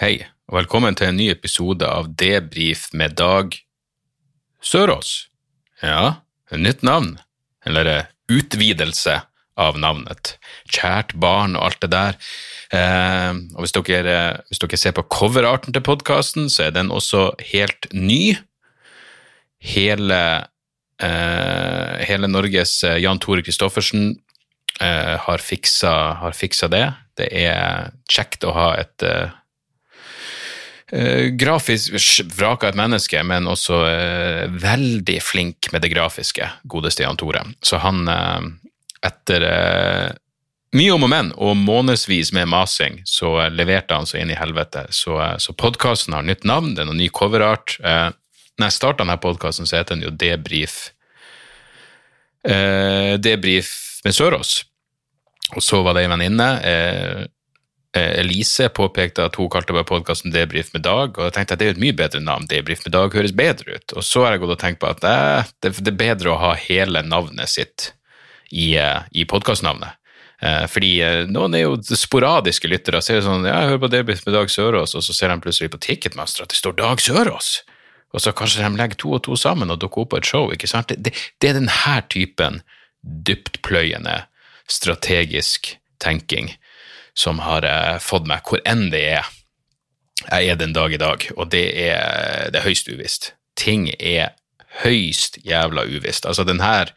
Hei, og velkommen til en ny episode av Debrif med Dag Sørås. Ja, nytt navn, eller eh, utvidelse av navnet. Kjært barn og alt det der. Eh, og hvis dere, hvis dere ser på coverarten til podkasten, så er den også helt ny. Hele, eh, hele Norges eh, Jan Tore Christoffersen eh, har, fiksa, har fiksa det. Det er kjekt å ha et eh, Uh, grafisk vraka et menneske, men også uh, veldig flink med det grafiske, godeste Jan Tore. Så han, uh, etter mye om og men og månedsvis med masing, så leverte han seg inn i helvete. Så, så podkasten har nytt navn, det er noe ny coverart. når jeg starta denne podkasten, så heter den jo Debrif Debrif med Sørås. Og så var det ei venninne Elise påpekte at hun kalte bare podkasten Debrif med Dag, og jeg tenkte at det er et mye bedre navn. Debrif med Dag høres bedre ut. Og så har jeg gått og tenkt på at eh, det, er bedre å ha hele navnet sitt i, eh, i podkastnavnet. Eh, fordi eh, noen er jo sporadiske lyttere. Ser sånn, ja, jeg hører på Debrif med Dag Sørås, og så ser de plutselig på Ticketmaster at det står Dag Sørås. Og så kanskje de legger to og to sammen og dukker opp på et show. ikke sant? Det, det, det er denne typen dyptpløyende strategisk tenking som har eh, fått meg hvor enn det er jeg er den dag i dag, og det er, det er høyst uvisst. Ting er høyst jævla uvisst. Altså, den her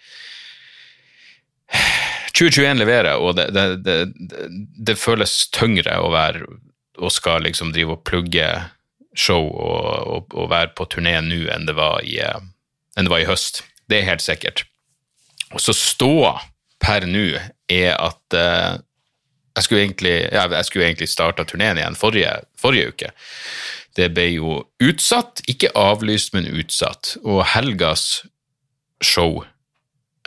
2021 leverer, og det, det, det, føles tyngre å være og skal liksom drive og plugge show og, og, og være på turné nå enn i, enn det var i høst. Det er helt sikkert. Og så ståa per nå er at uh, jeg skulle egentlig, ja, jeg skulle egentlig starta turneen igjen forrige, forrige, uke. Det ble jo utsatt, ikke avlyst, men utsatt. Og helgas show,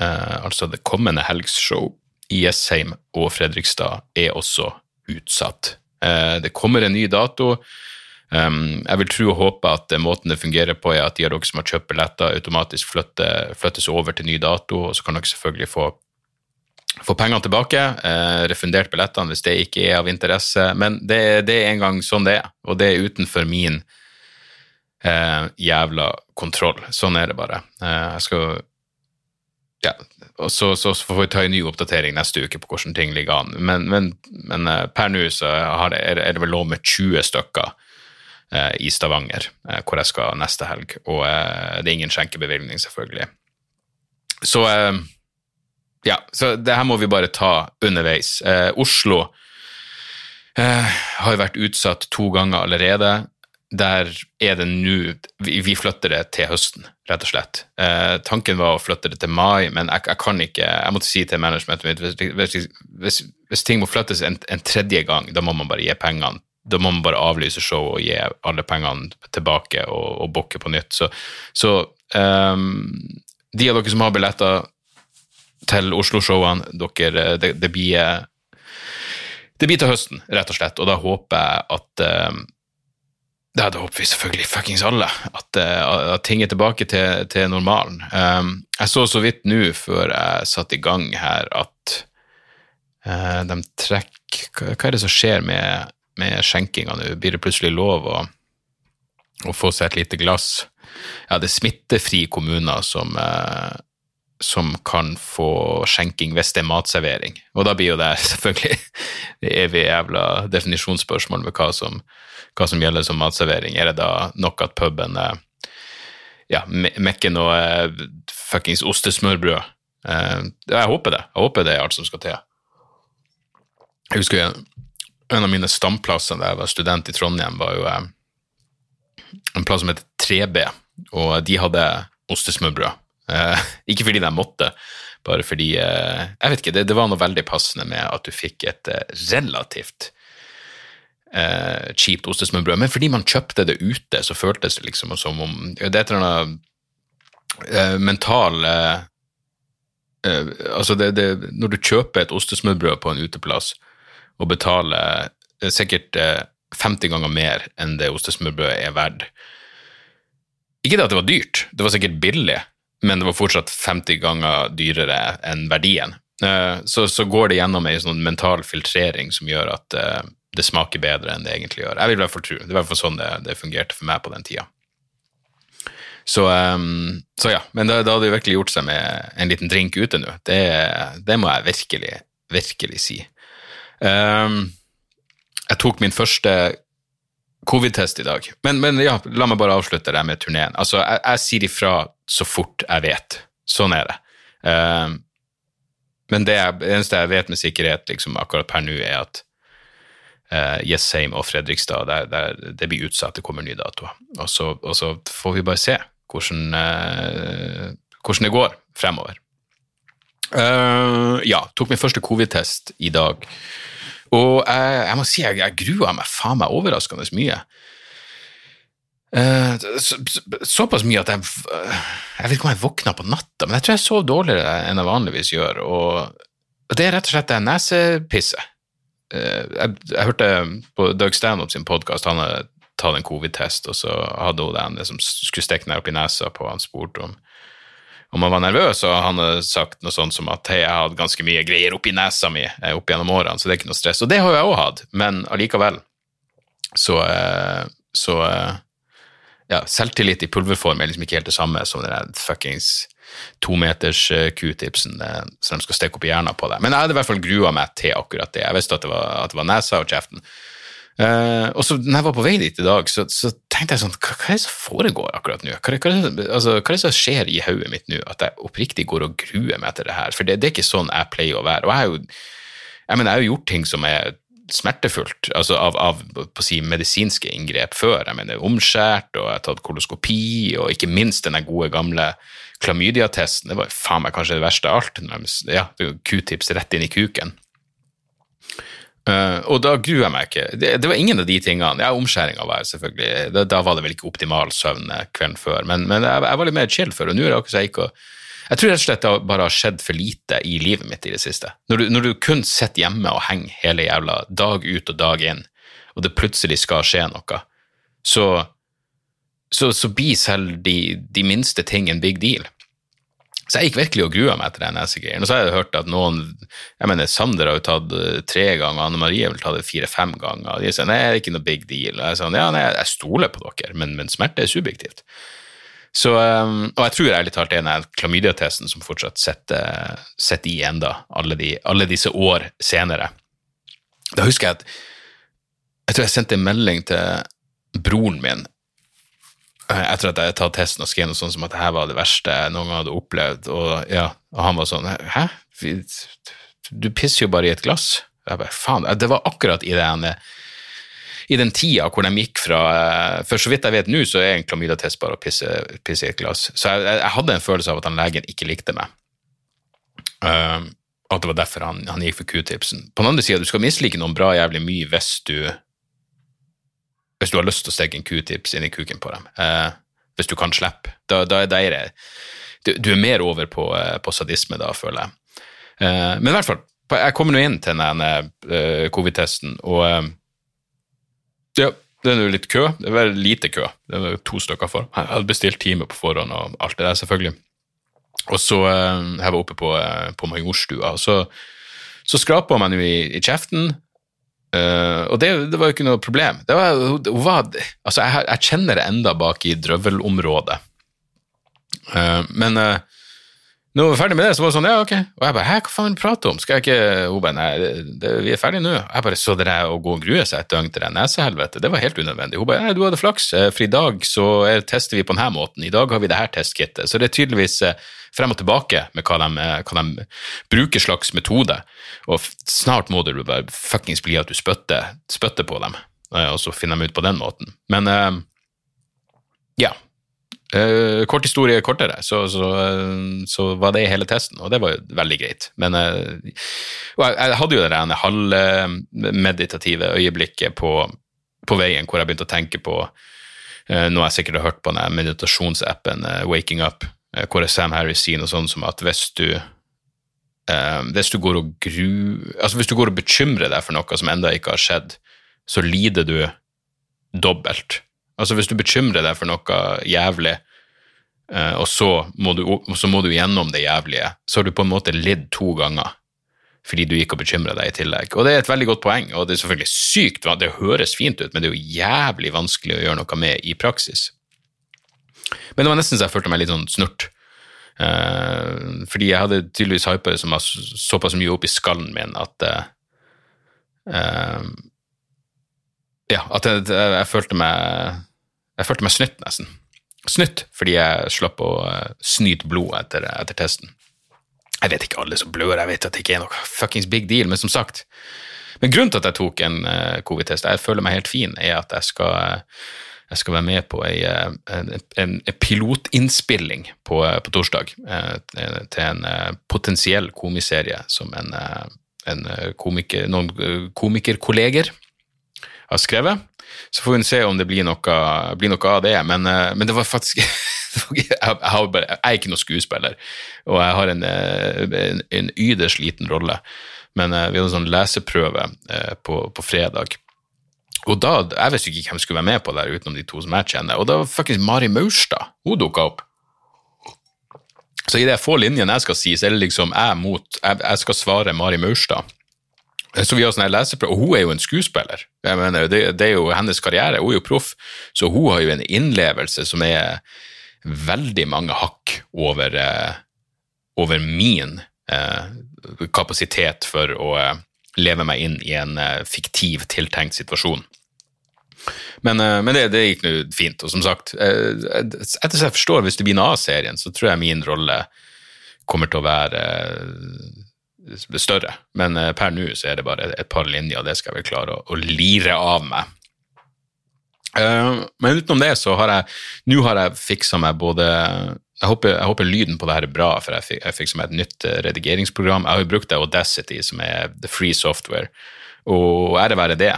eh, altså det kommende helgsshow i Jessheim og Fredrikstad, er også utsatt. Eh, det kommer en ny dato. Um, jeg vil tro og håpe at måten det fungerer på, er at de av dere som har kjøpt billetter, automatisk flytter, flyttes over til ny dato, og så kan dere selvfølgelig få få pengene tilbake, eh, refundert billettene hvis det ikke er av interesse. Men det, det, er en gang sånn det er, og det er utenfor min eh, jævla kontroll. Sånn er det bare. Eh, jeg skal ja, og så, så, så, får vi ta en ny oppdatering neste uke på hvordan ting ligger an. Men, men, men eh, per nå så det, er det vel lov med 20 stykker eh, i Stavanger, eh, hvor jeg skal neste helg. Og det er ingen skjenkebevilgning, selvfølgelig. Så ja, så det her må vi bare ta underveis. Eh, Oslo eh, har vært utsatt to ganger allerede. Der er det nå Vi flytter det til høsten, rett og slett. Eh, tanken var å flytte det til mai, men jeg, jeg kan ikke Jeg måtte si til managementet mitt hvis, hvis, hvis, ting må flyttes en, en, tredje gang, da må man bare gi pengene. Da må man bare avlyse showet og gi alle pengene tilbake og, og booke på nytt. Så, så um, de av dere som har billetter til Oslo-showene. Eh, det, det, blir eh, det blir til høsten, rett og slett, og da håper jeg at uh, ja, Da håper vi selvfølgelig fuckings alle at, uh, at ting er tilbake til, til normalen. Um, jeg så så vidt nå, før jeg satte i gang her, at uh, de trekker hva, er det som skjer med, med skjenkinga nå? Blir det plutselig lov å, å, få seg et lite glass? Ja, det er smittefrie kommuner som som kan få skjenking hvis det er matservering. Og da blir jo det selvfølgelig det evige jævla definisjonsspørsmål med hva som, hva som, gjelder som matservering. Er det da nok at puben ja, mekker noe eh, fuckings ostesmørbrød? Eh, jeg håper det. Jeg håper det er alt som skal til. Jeg husker en av mine stamplasser da jeg var student i Trondheim, var jo eh, en plass som heter 3B, og de hadde ostesmørbrød. Uh, ikke fordi de måtte, bare fordi uh, Jeg vet ikke, det, det, var noe veldig passende med at du fikk et uh, relativt kjipt ostesmørbrød. Men fordi man kjøpte det ute, så føltes det liksom som om Det er et eller annet mental Altså, det, det, når du kjøper et ostesmørbrød på en uteplass og betaler sikkert 50 ganger mer enn det ostesmørbrødet er verdt Ikke det at det var dyrt, det var sikkert billig men det var fortsatt 50 ganger dyrere enn verdien. Eh, så, så går det gjennom ei sånn mental filtrering som gjør at uh, det smaker bedre enn det egentlig gjør. Jeg vil i hvert fall tro. Det var i hvert fall sånn det, det fungerte for meg på den tida. Så, um, så ja, men da, da hadde det virkelig gjort seg med en liten drink ute nå. Det, det må jeg virkelig, virkelig si. Um, jeg tok min første covid-test i dag. Men, men, ja, la meg bare avslutte det med turneen. Altså, jeg, jeg, sier ifra så fort jeg vet. Sånn er det. Um, men det, jeg, det, eneste jeg vet med sikkerhet liksom, akkurat per nå, er at uh, Jessheim og Fredrikstad det, der, det, blir utsatt, det kommer nye datoer. Og så, og så får vi bare se hvordan, uh, hvordan det går fremover. Uh, ja, tok min første covid-test i dag. Og jeg, jeg må si jeg, jeg grua meg faen meg overraskende mye. Uh, så, såpass mye at jeg Jeg vet ikke om jeg våkna på natta, men jeg tror jeg sov dårligere enn jeg vanligvis gjør. Og, og det er rett og slett det nesepisset. Uh, jeg, jeg, hørte på Doug Stanhope sin podkast, han hadde tatt en covid-test, og så hadde hun den som skulle stikke ned opp i nesa på han spurte om om han var nervøs, og han hadde sagt noe sånt som at hei, jeg har hatt ganske mye greier oppi nesa mi eh, opp gjennom årene, så det er ikke noe stress. Og det har jo jeg òg hatt, men allikevel så, eh, så ja, selvtillit i pulverform er liksom ikke helt det samme som den fuckings tometers q-tipsen som de skal stikke opp i hjernen på deg. Men jeg hadde i hvert fall grua meg til akkurat det. Jeg visste at det var, at det var nesa og kjeften. Uh, og så når jeg var på vei dit i dag, så, så tenkte jeg sånn Hva, hva, er det som foregår akkurat nå? Hva, hva, altså, hva er det som skjer i hodet mitt nå, at jeg oppriktig går og gruer meg til det her? For det, det, er ikke sånn jeg pleier å være. Og jeg har jo, jeg mener, jeg har jo gjort ting som er smertefullt, altså av, av på å si, medisinske inngrep før. Jeg mener omskjært, og jeg har tatt koloskopi, og ikke minst den gode gamle klamydia-testen. Det var faen meg kanskje det verste av alt. Ja, Q-tips rett inn i kuken. Uh, og da gruer jeg meg ikke. Det, det, var ingen av de tingene. Ja, omskjæringa var selvfølgelig da, da, var det vel ikke optimal søvn eh, kvelden før, men, men jeg, jeg, var litt mer chill før, og nå er det akkurat så jeg ikke Jeg tror rett og slett det bare har skjedd for lite i livet mitt i det siste. Når du, når du kun sitter hjemme og henger hele jævla dag ut og dag inn, og det plutselig skal skje noe, så, så, så blir selv de, de minste ting en big deal. Så jeg gikk virkelig og grua meg til den nesegreien. Og så har jeg hørt at noen jeg mener Sander har jo tatt eh, tre ganger, Anne Marie har ta det fire-fem ganger. De sier nei, det er ikke noe big deal. Og jeg sa ja, nei, jeg stoler på dere, men, men smerte er subjektivt. Så, um, og jeg tror ærlig talt det er den klamydia-testen som fortsatt sitter, sitter i enda alle, de, alle disse år senere. Da husker jeg at jeg tror jeg sendte en melding til broren min Eh, etter at jeg hadde tatt testen og skrev noe sånt som at det her var det verste jeg noen gang hadde opplevd, og, ja, og han var sånn Hæ? Du pisser jo bare i et glass. Jeg bare, faen, Det var akkurat i den, i den tida hvor de gikk fra eh, For så vidt jeg vet nå, så er en klamydia-test bare å pisse, pisse, i et glass. Så jeg, jeg, hadde en følelse av at han legen ikke likte meg. Um, at det var derfor han, han gikk for q-tipsen. På den andre sida, du skal mislike noen bra jævlig mye hvis du hvis du har lyst til å stikke en q-tips inn i kuken på dem. Eh, hvis du kan slippe. Da, da, er det du, er mer over på, eh, på sadisme da, føler jeg. Eh, men i hvert fall, jeg kommer nå inn til denne uh, covid-testen, og uh, ja, det er nå litt kø. Det var lite kø. Det var to stykker for. Jeg hadde bestilt time på forhånd og alt det der, selvfølgelig. Og så uh, jeg var oppe på, på Majorstua, og så, så skrapa man jo i, i kjeften, Uh, og det, det, var jo ikke noe problem. Var, hun var, altså jeg, jeg, kjenner det enda bak i drøvelområdet. Uh, men uh, når vi var ferdig med det, så var det sånn, ja, ok. Og jeg bare, hæ, hva faen prater du om? Skal jeg ikke Hun bare, nei, det, vi er ferdige nå. Jeg bare, så dere å gå og grue seg et døgn til det nesehelvete, det var helt unødvendig. Hun bare, nei, du hadde flaks, for i dag så tester vi på denne måten. I dag har vi det her testkittet. Så det er tydeligvis frem og tilbake med hva de, hva de bruker slags metode. Og snart må det bare fuckings bli at du spytter, på dem, eh, og så finner de ut på den måten. Men ja. Uh, kort historie kortere, så, så, uh, så, var det hele testen, og det var jo veldig greit. Men jeg, jeg, hadde jo det der halvmeditative øyeblikket på, på, veien hvor jeg begynte å tenke på noe jeg sikkert har hørt på den meditasjonsappen Waking Up, hvor Sam Harris sier noe sånt som at hvis du hvis du går og gru... Altså hvis du går og bekymrer deg for noe som ennå ikke har skjedd, så lider du dobbelt. Altså hvis du bekymrer deg for noe jævlig, eh, og så må, du, så må du gjennom det jævlige, så har du på en måte lidd to ganger. fordi du gikk og bekymra deg i tillegg. Og det er et veldig godt poeng, og det er selvfølgelig sykt, det høres fint ut, men det er jo jævlig vanskelig å gjøre noe med i praksis. Men det var nesten så jeg følte meg litt sånn snurt. Eh, fordi jeg hadde tydeligvis hypa det som var såpass mye opp i skallen min at uh, Ja, at jeg, jeg, jeg, følte meg Jeg følte meg snytt, nesten. Snytt fordi jeg slapp å snyte blod etter, etter testen. Jeg vet ikke alle som blør, jeg vet at det ikke er noe fuckings big deal, men som sagt Men grunnen til at jeg tok en uh, covid-test, jeg føler meg helt fin, er at jeg skal, jeg skal være med på ei, eh, en, en, pilotinnspilling på, på torsdag til en potensiell komiserie som en, en komiker, noen komikerkolleger har skrevet. Så får hun se om det blir noe, blir noe av det, men, men det var faktisk jeg, bare, jeg, er ikke noen skuespiller, og jeg har en, eh, en, en yderst liten rolle. Men uh, vi hadde en sånn leseprøve på, på, fredag. Og da, Jeg visste ikke hvem skulle være med på det utenom de to som jeg kjenner. Og da var faktisk Mari Maurstad hun dukka opp. Så i de få linjene jeg skal si, så er det liksom jeg mot Jeg, jeg skal svare Mari Maurstad. Så vi har sånn leseprøve, og hun er jo en skuespiller. Jeg mener, det, det, er jo hennes karriere, hun er jo proff, så hun har jo en innlevelse som er veldig mange hakk over, eh, over min eh, kapasitet for å eh, leve meg inn i en fiktiv, tiltenkt situasjon. Men, men det, det, gikk nå fint, og som sagt, etter som jeg forstår, hvis det blir en A-serien, så tror jeg min rolle kommer til å være større. Men per nå så er det bare et par linjer, det skal jeg vel klare å, å lire av meg. Uh, men utenom det så har jeg nå har jeg fiksa meg både jeg håper, jeg håper, lyden på det her er bra, for jeg, jeg fikk meg et nytt uh, redigeringsprogram. Jeg har jo brukt det Audacity, som er the free software, og ære være det.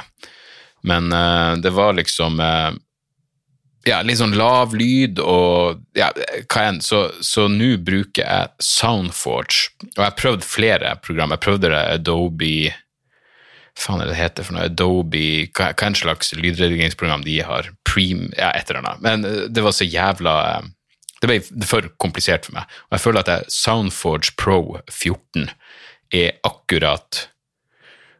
Men uh, det var liksom ja, litt sånn lav lyd og ja, hva enn. Så nå bruker jeg Soundforge, og jeg har prøvd flere program. Jeg prøvde Adobe faen er det heter for noe, Adobe, hva, hva en slags lydredigeringsprogram de har, Prem, ja, et eller annet. Men eh, det var så jævla eh, Det ble for komplisert for meg. Og jeg føler at jeg, Soundforge Pro 14 er akkurat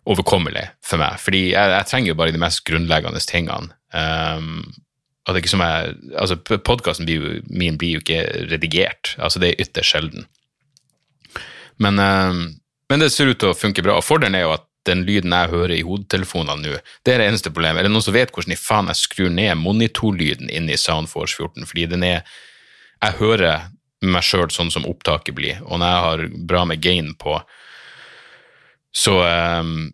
overkommelig for meg. Fordi jeg, jeg trenger jo bare de mest grunnleggende tingene. Um, og det ikke som jeg, altså Podkasten min blir jo ikke redigert. altså Det er ytterst sjelden. Men, um, men det ser ut til å funke bra. og Fordelen er jo at den lyden jeg hører i hodetelefonene nå, det er det eneste problemet. Er det noen som vet hvordan i faen jeg skrur ned monitorlyden inn i Soundforce 14? Fordi den er Jeg hører meg sjøl sånn som opptaket blir, og når jeg har bra med gain på, så um,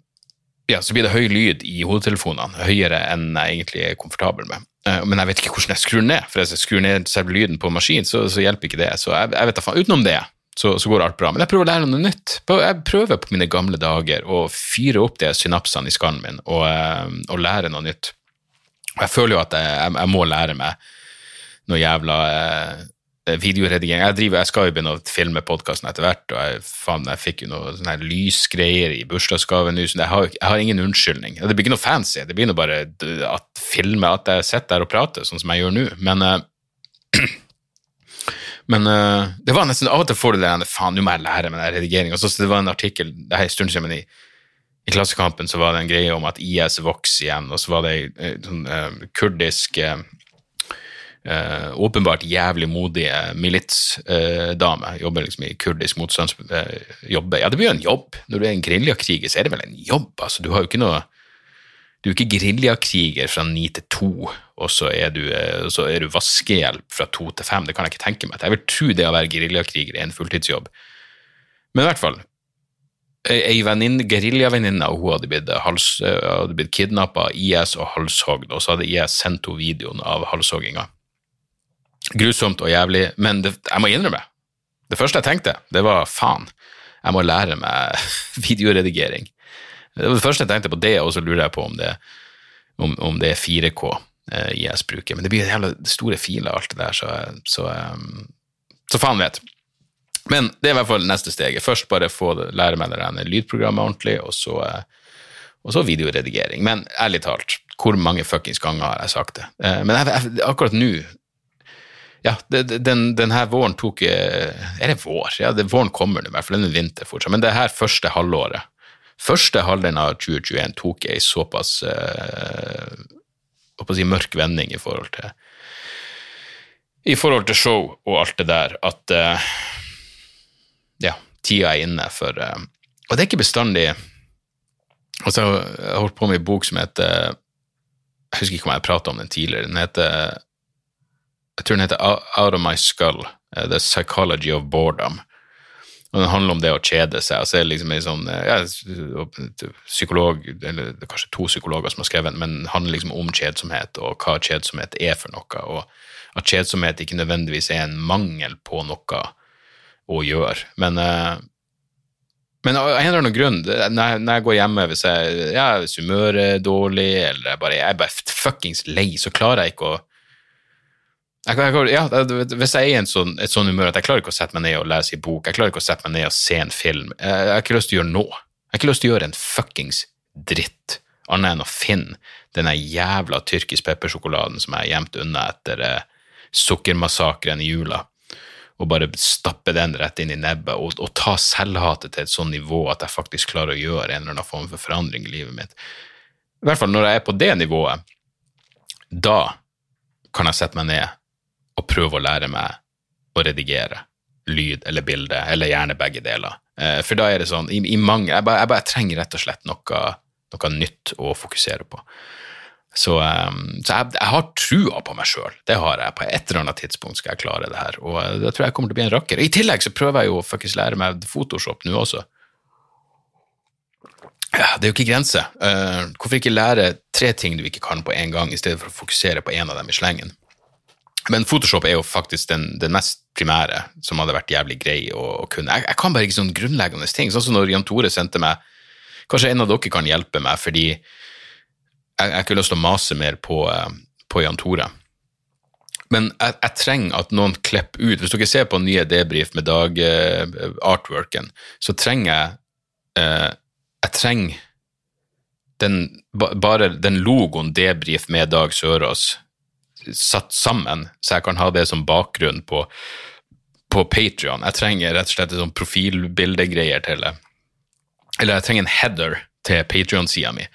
ja, så blir det høy lyd i hodetelefonene, høyere enn jeg egentlig er komfortabel med. Uh, men jeg vet ikke hvordan jeg skrur ned, for hvis jeg skrur ned selve lyden på maskin, så, så hjelper ikke det. Så jeg, jeg vet da faen. Utenom det, så, så, går alt bra. Men jeg prøver å lære noe nytt. Jeg prøver på mine gamle dager å fyre opp de synapsene i skallen min og, eh, og, lære noe nytt. Og jeg føler jo at jeg, jeg, jeg må lære meg noe jævla eh, videoredigering. Jeg, driver, jeg skal jo begynne å filme podkasten etter hvert, og jeg, faen, jeg fikk jo noe sånne her lysgreier i bursdagsgave nå, så jeg har, jeg har, ingen unnskyldning. Det blir ikke noe fancy, det blir noe bare at filme, at jeg sitter der og prater, sånn som jeg gjør nå. Men uh, Men uh, det var nesten av og til får du det faen, nå må jeg lære meg den redigeringa. det var en artikkel det er en stund siden, i, i Klassekampen så var det en greie om at IS vokser igjen, og så var det ei sånn uh, kurdisk uh, åpenbart jævlig modige militsdame. jobber liksom i kurdisk motstandsjobbe. Ja, det blir jo en jobb. Når du er en geriljakriger, så er det vel en jobb. altså Du har jo ikke noe du er ikke geriljakriger fra ni til to, og så er du, eh, så du vaskehjelp fra to til fem. Det kan jeg ikke tenke meg. Jeg vil tro det å være geriljakriger er en fulltidsjobb. Men i hvert fall, ei geriljavenninne hun hadde blitt, hals, hadde blitt kidnappa av IS og halshogd, og så hadde IS sendt henne videoen av halshogginga. Grusomt og jævlig, men det, jeg må innrømme, det første jeg tenkte, det var faen, jeg må lære meg videoredigering. Det var det første jeg tenkte på det, og så lurer jeg på om det, om, om det er 4K eh, IS bruker. Men det blir jævla store filer, alt det der, så, så, um, så, faen vet. Men det er i hvert fall neste steget. Først bare få lære meg det lydprogrammet ordentlig, og så, uh, og så videoredigering. Men ærlig talt, hvor mange fuckings ganger har jeg sagt det? Uh, men jeg, jeg, akkurat nå ja, den, den her våren tok Er det vår? Ja, det, våren kommer nå, i hvert fall. Den er vinter fortsatt. Men det her første halvåret, første halvdelen av 2021, tok ei såpass uh, si, mørk vending i forhold til i forhold til show og alt det der, at uh, ja, tida er inne for uh, Og det er ikke bestandig altså, Jeg har holdt på med en bok som heter Jeg husker ikke om jeg har prata om den tidligere. Den heter jeg tror den heter Out of My Skull, uh, The Psychology of Boredom. Og Den handler om det å kjede seg. altså det er liksom en sånn, eh, ja, psykolog, eller er kanskje to psykologer som har skrevet den, men det handler liksom om kjedsomhet og hva kjedsomhet er for noe. og At kjedsomhet ikke nødvendigvis er en mangel på noe å gjøre. Men, uh, men av en eller annen grunn, når jeg går hjemme hvis, jeg, ja, hvis humøret er dårlig, eller jeg bare, jeg er bare fuckings lei, så klarer jeg ikke å jeg, jeg, ja, hvis jeg er i sånn, et sånn humør at jeg klarer ikke å sette meg ned og lese en bok, jeg klarer ikke å sette meg ned og se en film, jeg, jeg har ikke lyst til å gjøre noe. Jeg har ikke lyst til å gjøre en fuckings dritt, annet enn å finne denne jævla tyrkisk peppersjokoladen som jeg har gjemt unna etter eh, sukkermassakren i jula, og bare stappe den rett inn i nebbet og, og ta selvhatet til et sånn nivå at jeg faktisk klarer å gjøre en eller annen form for forandring i livet mitt. I hvert fall når jeg er på det nivået, da kan jeg sette meg ned og prøve å lære meg å redigere lyd eller bilde, eller gjerne begge deler. Eh, for da er det sånn i, i mange, jeg, bare, jeg, bare, trenger rett og slett noe, noe nytt å fokusere på. Så, um, så jeg, jeg, har trua på meg sjøl. Det har jeg. På et eller annet tidspunkt skal jeg klare det her. Og da det tror jeg kommer til å bli en rakker. I tillegg så prøver jeg jo å fuckings lære meg Photoshop nå også. Ja, det er jo ikke grense. Uh, hvorfor ikke lære tre ting du ikke kan på en gang, i stedet for å fokusere på en av dem i slengen? Men Photoshop er jo faktisk den, den, mest primære som hadde vært jævlig grei å, å kunne. Jeg, jeg, kan bare ikke sånne grunnleggende ting. Sånn som når Jan Tore sendte meg Kanskje en av dere kan hjelpe meg, fordi jeg, har ikke lyst til å mase mer på, uh, på Jan Tore. Men jeg, jeg, trenger at noen klipper ut Hvis dere ser på nye debrief med dag-artworken, uh, så trenger jeg uh, Jeg trenger den, bare den logoen debrief med Dag Sørås satt sammen, så jeg kan ha det som bakgrunn på, på Patrion. Jeg trenger rett og slett et sånn profilbildegreier til det. Eller jeg trenger en header til Patrion-sida mi,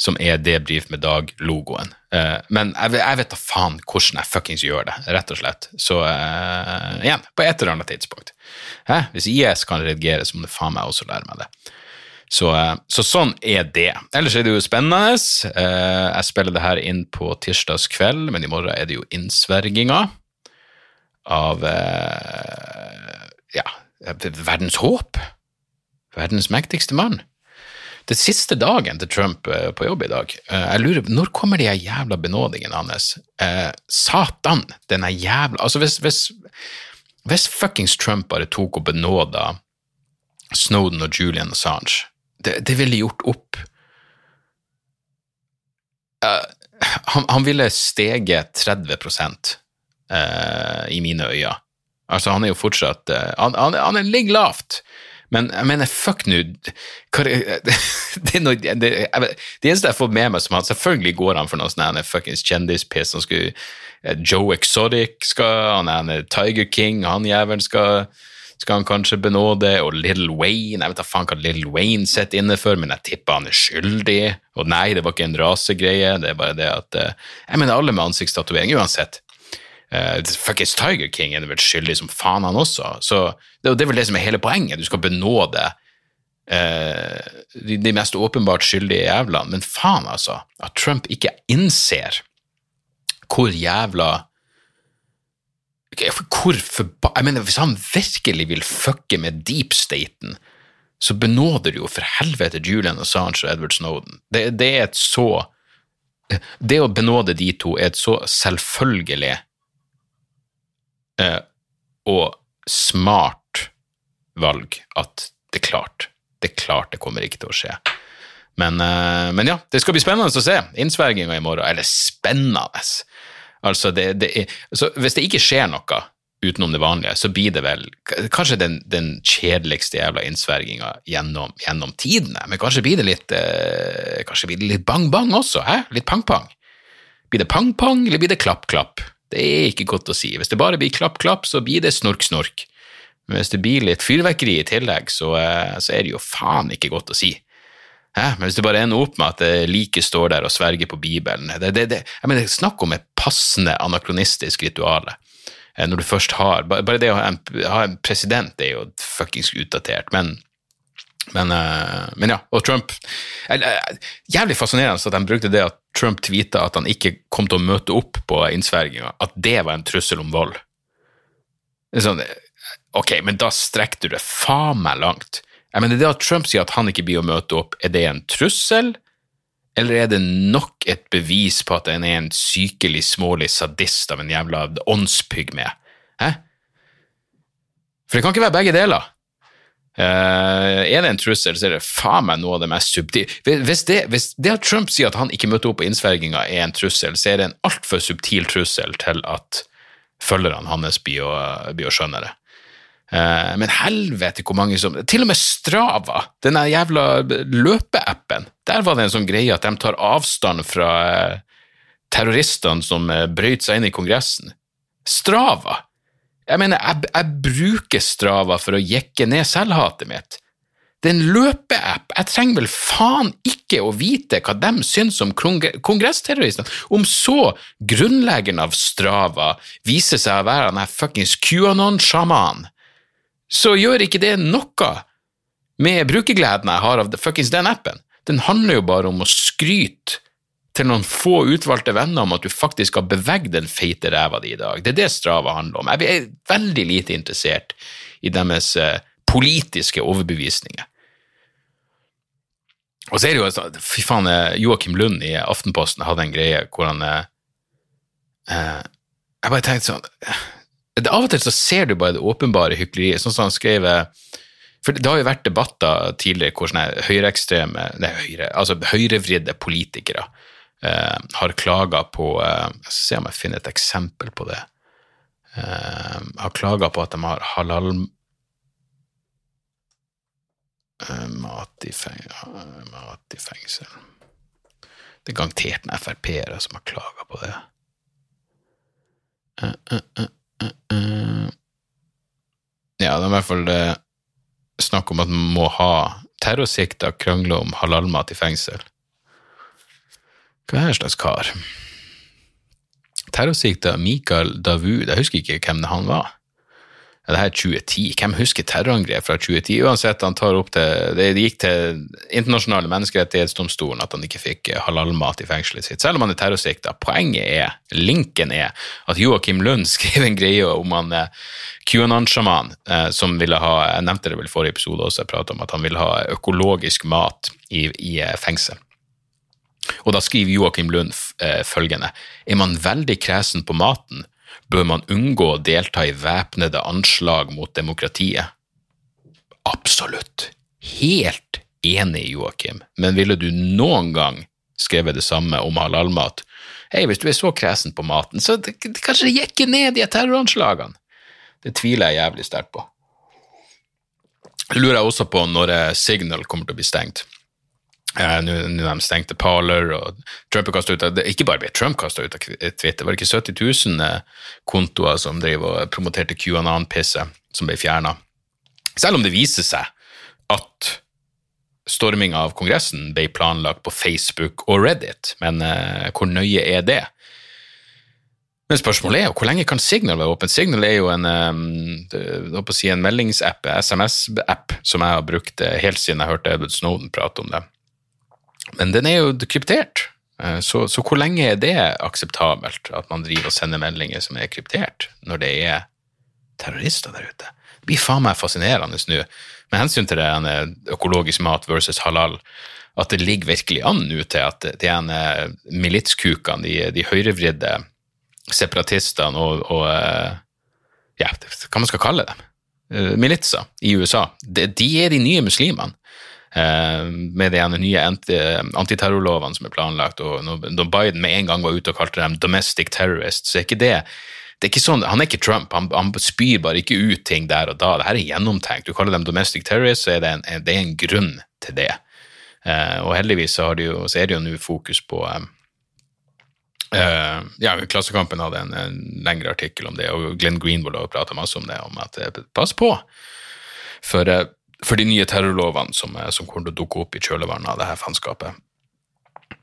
som er Debrif med Dag-logoen. Uh, men jeg, jeg, vet da faen hvordan jeg fuckings gjør det, rett og slett. Så uh, igjen, på et eller annet tidspunkt. Hæ? Hvis IS kan redigere, så må det faen meg også lære meg det. Så, eh, så, sånn er det. Ellers er det jo spennende. Eh, jeg spiller det her inn på tirsdags kveld, men i morgen er det jo innsverginga av eh, ja, verdens håp. Verdens mektigste mann. Det siste dagen til Trump på jobb i dag. Jeg lurer Når kommer de jævla benådingene hans? Satan, denne jævla Altså, hvis, hvis, hvis fuckings Trump bare tok og benåda Snowden og Julian Assange det, det ville gjort opp uh, han, han, ville steget 30 uh, i mine øyne. Altså, han er jo fortsatt uh, han, han, han ligger lavt. Men jeg mener, fuck nå det, det, det, eneste jeg får med meg som han Selvfølgelig går han for noe sånn fuckings kjendispiss. Joe Exotic skal han er Tiger King, han jævelen skal skal han kanskje benåde, og Little Wayne Jeg vet da faen hva Little Wayne sitter inne for, men jeg tipper han er skyldig. Og nei, det var ikke en rasegreie, det er bare det at uh, Jeg mener alle med ansiktstatovering, uansett. Uh, Fuckings Tiger King er vel skyldig som faen, han også. Så det, det, er vel det som er hele poenget. Du skal benåde uh, de, de, mest åpenbart skyldige jævlene. Men faen, altså. At Trump ikke innser hvor jævla hvor forba... Jeg mener, Hvis han virkelig vil fucke med deep-staten, så benåder du jo for helvete Julian Assange og Edward Snowden. Det, det, er et så Det å benåde de to er et så selvfølgelig eh, og smart valg at det er klart. Det er klart det kommer ikke til å skje. Men, eh, men ja, det skal bli spennende å se innsverginga i morgen. Eller spennende. Altså det, det er, hvis det ikke skjer noe utenom det vanlige, så blir det vel kanskje den, den kjedeligste jævla innsverginga gjennom, gjennom, tidene. Men kanskje blir det litt eh, kanskje blir det litt bang-bang også? Hæ? Litt pang-pang? Blir det pang-pang, eller blir det klapp-klapp? Det er ikke godt å si. Hvis det bare blir klapp, klapp, så blir det snork, snork. Men hvis det blir litt fyrverkeri i tillegg, så, eh, så er det jo faen ikke godt å si. Hæ? Men hvis det bare ender opp med at liket står der og sverger på Bibelen det, det, det, jeg mener, Snakk om et passende anakronistisk rituale. Eh, når du først har Bare det å ha en, ha en president er jo fuckings utdatert, men men, eh, men, ja, og Trump Jævlig fascinerende at de brukte det at Trump tweeta at han ikke kom til å møte opp på innsverginga, at det var en trussel om vold. Sånn, ok, men da strekker du det faen meg langt. Jeg mener, Det at Trump sier at han ikke blir å møte opp, er det en trussel, eller er det nok et bevis på at han er en sykelig, smålig sadist av en jævla åndspygme? Hæ? For det kan ikke være begge deler. Uh, er det en trussel, så er det faen meg noe av det mest subtile hvis, hvis, det at Trump sier at han ikke møter opp på innsverginga er en trussel, så er det en altfor subtil trussel til at følgerne hans blir å, blir å skjønne det. Uh, men helvete hvor mange som Til og med Strava, den jævla løpeappen, der var det en sånn greie at de tar avstand fra uh, terroristene som brøyt seg inn i Kongressen. Strava! Jeg mener, jeg, jeg bruker Strava for å jekke ned selvhatet mitt. Det er en løpeapp. Jeg trenger vel faen ikke å vite hva de syns om kongressterroristene. Om så grunnleggeren av Strava viser seg å være han fuckings QAnon-sjaman, så gjør ikke det noe med brukergleden jeg har av fuckings den appen. Den handler jo bare om å skryte til noen få utvalgte venner om at du faktisk har beveget den feite ræva di i dag. Det er det Strava handler om. Jeg er veldig lite interessert i deres eh, politiske overbevisninger. Og så er det jo sånn, Fy faen, eh, Joakim Lund i Aftenposten hadde en greie hvor han eh Jeg bare tenkte sånn Av og til så ser du bare det åpenbare hykleriet. Sånn som han skrev for det har jo vært debatter tidligere hvor sånne høyreekstreme, nei, høyre, altså høyrevridde politikere eh, har klaga på eh, se om jeg finner et eksempel på det. Eh, har klaga på at de har halal eh, mat, i mat, i fengsel. Det er garantert en Frp-ere som har klaga på det. Uh, uh, uh, ja, det er i hvert fall snakk om at man må ha terrorsikta krangler om halalmat i fengsel. Hva er slags kar? Terrorsikta Mikael Davud, jeg husker ikke hvem han var. Det her er 2010, hvem husker terrorangrep fra 2010? Uansett, han tar opp til Det gikk til internasjonale menneskerettighetsdomstolen at han ikke fikk halalmat i fengselet sitt, selv om han er terrorsikta. Poenget er, linken er, at Joakim Lund skrev en greie om han eh, QAnon-sjaman eh, som ville ha Jeg nevnte det vel i forrige episode også, jeg pratet om at han ville ha økologisk mat i, i eh, fengsel. Og da skriver Joakim Lund eh, følgende Er man veldig kresen på maten, bør man unngå å delta i væpnede anslag mot demokratiet. Absolutt. Helt enig, Joakim, men ville du noen gang skrevet det samme om halalmat? Hei, hvis du er så kresen på maten, så det, det, kanskje det gikk ned de terroranslagene? Det tviler jeg jævlig sterkt på. Det lurer jeg også på når eh, Signal kommer til å bli stengt. Uh, Nå de stengte Parler, og Trump kastet ut av, Ikke bare ble Trump kasta ut av Twitter, var det ikke 70 000 eh, kontoer som drev og promoterte QAnon-pisset, som ble fjerna? Selv om det viser seg at storminga av Kongressen ble planlagt på Facebook og Reddit, men uh, hvor nøye er det? Men spørsmålet er jo hvor lenge kan Signal være åpent? Signal er jo en, um, si en meldingsapp, SMS-app, som jeg har brukt helt siden jeg hørte Edward Snowden prate om det. Men den er jo kryptert, eh, så, så, hvor lenge er det akseptabelt at man driver og sender meldinger som er kryptert, når det er terrorister der ute? Det blir faen meg fascinerende nå, med hensyn til det økologisk mat versus halal, at det ligger virkelig an nå til at det ene militskukene, de, de høyrevridde separatistene og, og eh, ja, hva man skal kalle dem, eh, militser i USA, de, de er de nye muslimene. Eh, med de nye antiterrorlovene som er planlagt, og når Biden med en gang var ute og kalte dem 'domestic terrorists', så er ikke det det er ikke sånn, Han er ikke Trump, han, han, spyr bare ikke ut ting der og da. Det her er gjennomtenkt. Du kaller dem domestic terrorists, så er det en, det er en grunn til det. Uh, og heldigvis så, de jo, så, er det jo nå fokus på, um, Uh, ja, Klassekampen hadde en, en, lengre artikkel om det, og Glenn Greenwald har prata masse om det, om at pass på for, uh, for, de nye terrorlovene som, som, kommer til å dukke opp i kjølvannet av det her faenskapet.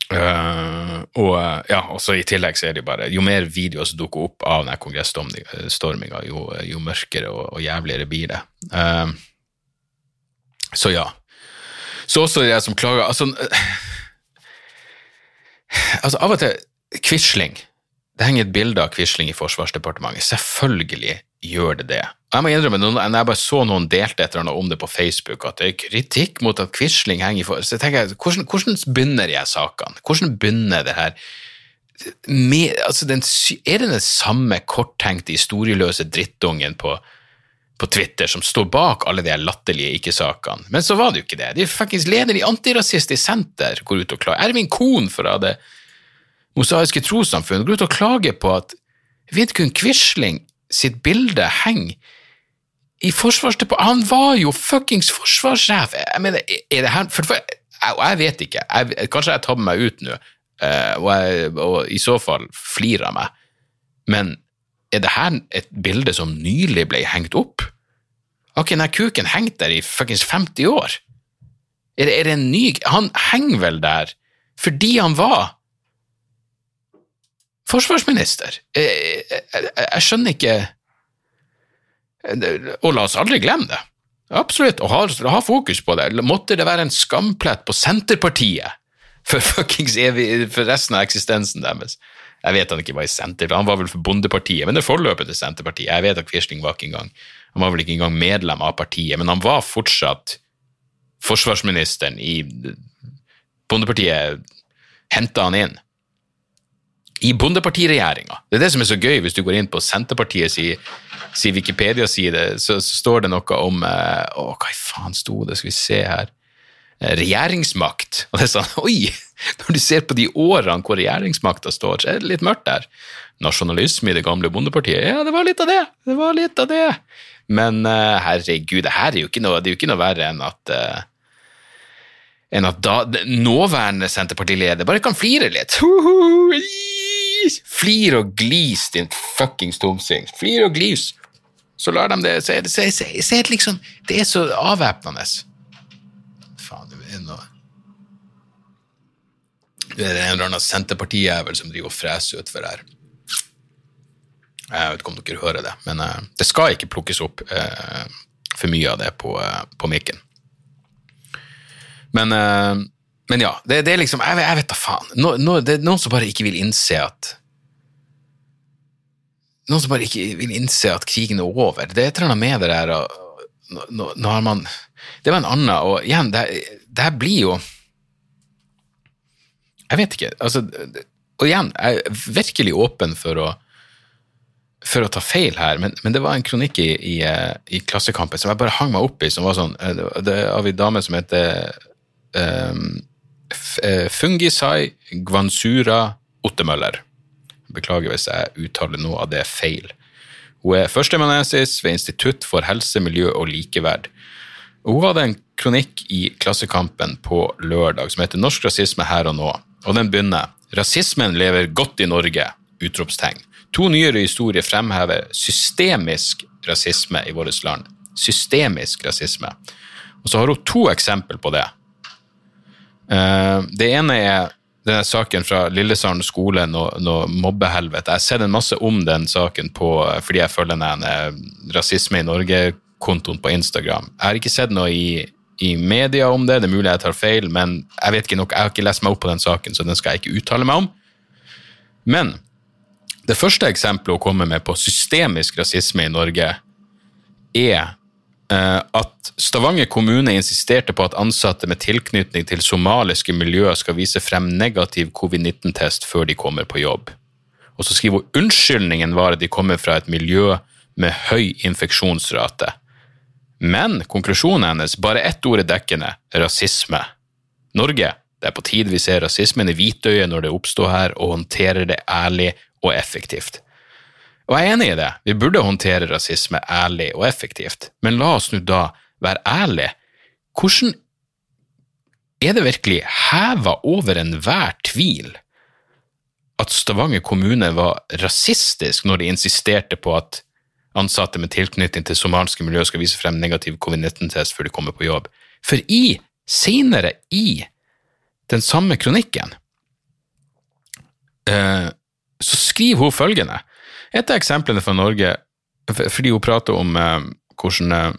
og ja, også i tillegg så er det bare Jo mer videoer som dukker opp av denne kongressstorminga, jo, jo, mørkere og, og, jævligere blir det. så ja. Så også de som klager Altså, altså av og til Quisling. Det henger et bilde av Quisling i Forsvarsdepartementet. Selvfølgelig gjør det det. Jeg må innrømme, når jeg bare så noen delte et eller annet om det på Facebook, at det er kritikk mot at Quisling henger i for... Så jeg tenker, hvordan, hvordan begynner de sakene? Hvordan begynner det her? Med, altså den, er det den samme korttenkte, historieløse drittungen på, på Twitter som står bak alle de latterlige ikke-sakene? Men så var det jo ikke det. De faktisk leder i Antirasistisk Senter går ut og klager. Ervin Kohn fra det mosaiske trossamfunn går ut og klager på at Vidkun Quisling sitt bilde henger i Forsvarsdepartementet Han var jo fuckings forsvarssjef! Jeg mener, er det her for, for, jeg, jeg, vet ikke. Jeg, kanskje jeg tabber meg ut nå, uh, og, og, i så fall flirer av meg. Men er det her et bilde som nylig ble hengt opp? Har ikke denne kuken hengt der i fuckings 50 år? Er det, er det en ny Han henger vel der fordi han var forsvarsminister. Jeg, jeg, jeg, skjønner ikke Og la oss aldri glemme det. Absolutt, og ha, ha, fokus på det. Måtte det være en skamplett på Senterpartiet for evig, for resten av eksistensen deres. Jeg vet han ikke var i Senterpartiet, han var vel for Bondepartiet, men det forløpet til Senterpartiet. Jeg vet at Quisling var ikke engang han var vel ikke engang medlem av partiet, men han var fortsatt forsvarsministeren i Bondepartiet henta han inn i bondepartiregjeringa. Det er det som er så gøy, hvis du går inn på Senterpartiets si, si Wikipedia-side, så, så, står det noe om eh, Å, hva i faen sto det? Skal vi se her. Eh, regjeringsmakt. Og det er sånn Oi! Når du ser på de årene hvor regjeringsmakta står, så er det litt mørkt der. Nasjonalisme i det gamle bondepartiet. Ja, det var litt av det! Det var litt av det. Men uh, herregud, det her er jo ikke noe, det er jo ikke noe verre enn at uh, enn at da, nåværende Senterpartileder bare kan flire litt. Flir og glis, din fuckings tomsing. Flir og glis. Så lar de det Så er det, så, så, er liksom Det er så avvæpnende. Faen, det er noe Det er en eller annen Senterpartijævel som driver og freser utfor her. Jeg vet ikke om dere hører det, men uh, det skal ikke plukkes opp uh, for mye av det på, uh, på mikken. Men men ja, det, det er liksom Jeg, jeg vet da faen. No, no, det er noen som bare ikke vil innse at Noen som bare ikke vil innse at krigen er over. Det er et eller annet med det der Nå har man Det var en annen, og igjen, det, det her blir jo Jeg vet ikke. Altså, og igjen, jeg er virkelig åpen for å for å ta feil her, men, men det var en kronikk i, i, i, Klassekampen som jeg bare hang meg opp i, som var sånn Det er av ei dame som heter um, Eh, Fungisai Gwansura Ottemøller. Beklager hvis jeg uttaler noe av det feil. Hun er førsteamanuensis ved Institutt for helse, miljø og likeverd. Hun hadde en kronikk i Klassekampen på lørdag som heter 'Norsk rasisme her og nå', og den begynner 'Rasismen lever godt i Norge!' utropstegn. To nyere historier fremhever systemisk rasisme i vårt land. Systemisk rasisme. Og så har hun to eksempler på det. Uh, det ene er denne saken fra Lillesand skole, noe, noe mobbehelvete. Jeg har sett en masse om den saken på, fordi jeg følger den Rasisme i Norge-kontoen på Instagram. Jeg har ikke sett noe i, i, media om det, det er mulig jeg tar feil, men jeg vet ikke nok, jeg har ikke lest meg opp på den saken, så den skal jeg ikke uttale meg om. Men det første eksempelet hun kommer med på systemisk rasisme i Norge, er Eh, at Stavanger kommune insisterte på at ansatte med tilknytning til somaliske miljøer skal vise frem negativ covid-19-test før de kommer på jobb. Og så skriver hun unnskyldningen var at de kommer fra et miljø med høy infeksjonsrate. Men konklusjonen hennes, bare ett ord er dekkende, rasisme. Norge, det er på tide vi ser rasismen i hvitøyet når det oppstår her, og håndterer det ærlig og effektivt. Og jeg er enig i det, vi burde håndtere rasisme ærlig og effektivt, men la oss nå da være ærlige. Hvordan er det virkelig heva over enhver tvil at Stavanger kommune var rasistisk når de insisterte på at ansatte med tilknytning til somaliske miljø skal vise frem negativ covid-19-test før de kommer på jobb. For i, senere i den samme kronikken, eh, så skriver hun følgende. Et av eksemplene fra Norge, fordi hun prater om eh, hvordan eh,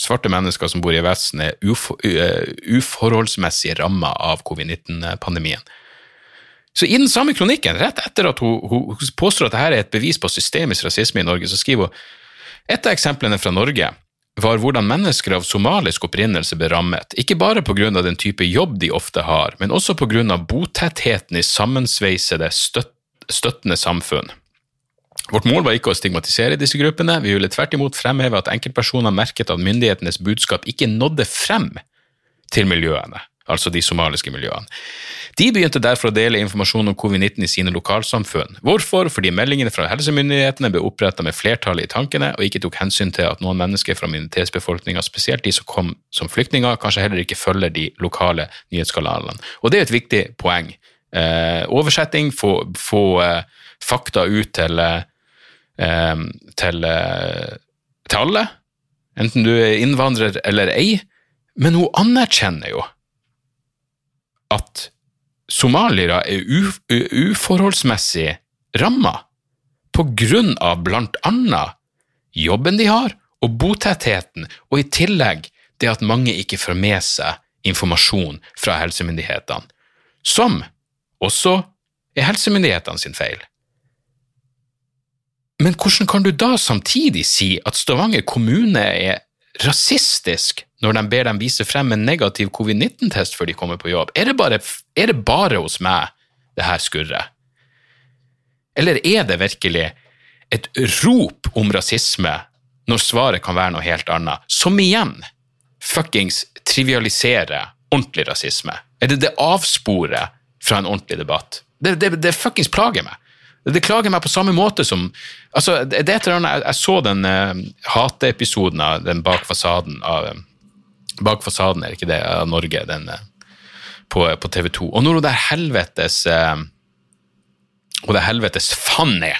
svarte mennesker som bor i Vesten, er uh, uforholdsmessig ramma av covid-19-pandemien. Så i den samme kronikken, rett etter at hun, hun, påstår at dette er et bevis på systemisk rasisme i Norge, så skriver hun et av eksemplene fra Norge var hvordan mennesker av somalisk opprinnelse ble rammet, ikke bare av den type jobb de ofte har, men også av botettheten i sammensveisede, støtt, støttende samfunn. Vårt mål var ikke å stigmatisere disse gruppene, vi ville tvert imot fremheve at enkeltpersoner merket at myndighetenes budskap ikke nådde frem til miljøene, altså de somaliske miljøene. De begynte derfor å dele informasjon om covid-19 i sine lokalsamfunn. Hvorfor? Fordi meldingene fra helsemyndighetene ble oppretta med flertallet i tankene, og ikke tok hensyn til at noen mennesker fra minoritetsbefolkninga, spesielt de som kom som flyktninger, kanskje heller ikke følger de lokale nyhetskanalene. Og det er et viktig poeng. Eh, oversetting, få, få eh, fakta ut til eh, til, eh, til alle, enten du er innvandrer eller ei, men hun anerkjenner jo at somaliere er uforholdsmessig ramma på grunn av blant annet jobben de har, og botettheten, og i tillegg det at mange ikke får med seg informasjon fra helsemyndighetene, som også er helsemyndighetene sin feil. Men hvordan kan du da samtidig si at Stavanger kommune er rasistisk når de ber dem vise frem en negativ covid-19-test før de kommer på jobb? Er det, bare, er det bare hos meg det her skurrer? Eller er det virkelig et rop om rasisme når svaret kan være noe helt annet, som igjen fuckings trivialiserer ordentlig rasisme? Er det det avsporet fra en ordentlig debatt? Det, det, det fuckings plager meg. Det klager meg på samme måte som altså, det er et eller annet, Jeg, jeg så den uh, hateepisoden av den Bak fasaden av um, Bak fasaden, er det ikke det, av Norge, den uh, på, på, TV 2. Og når hun der helvetes uh, Og det helvetes Fanny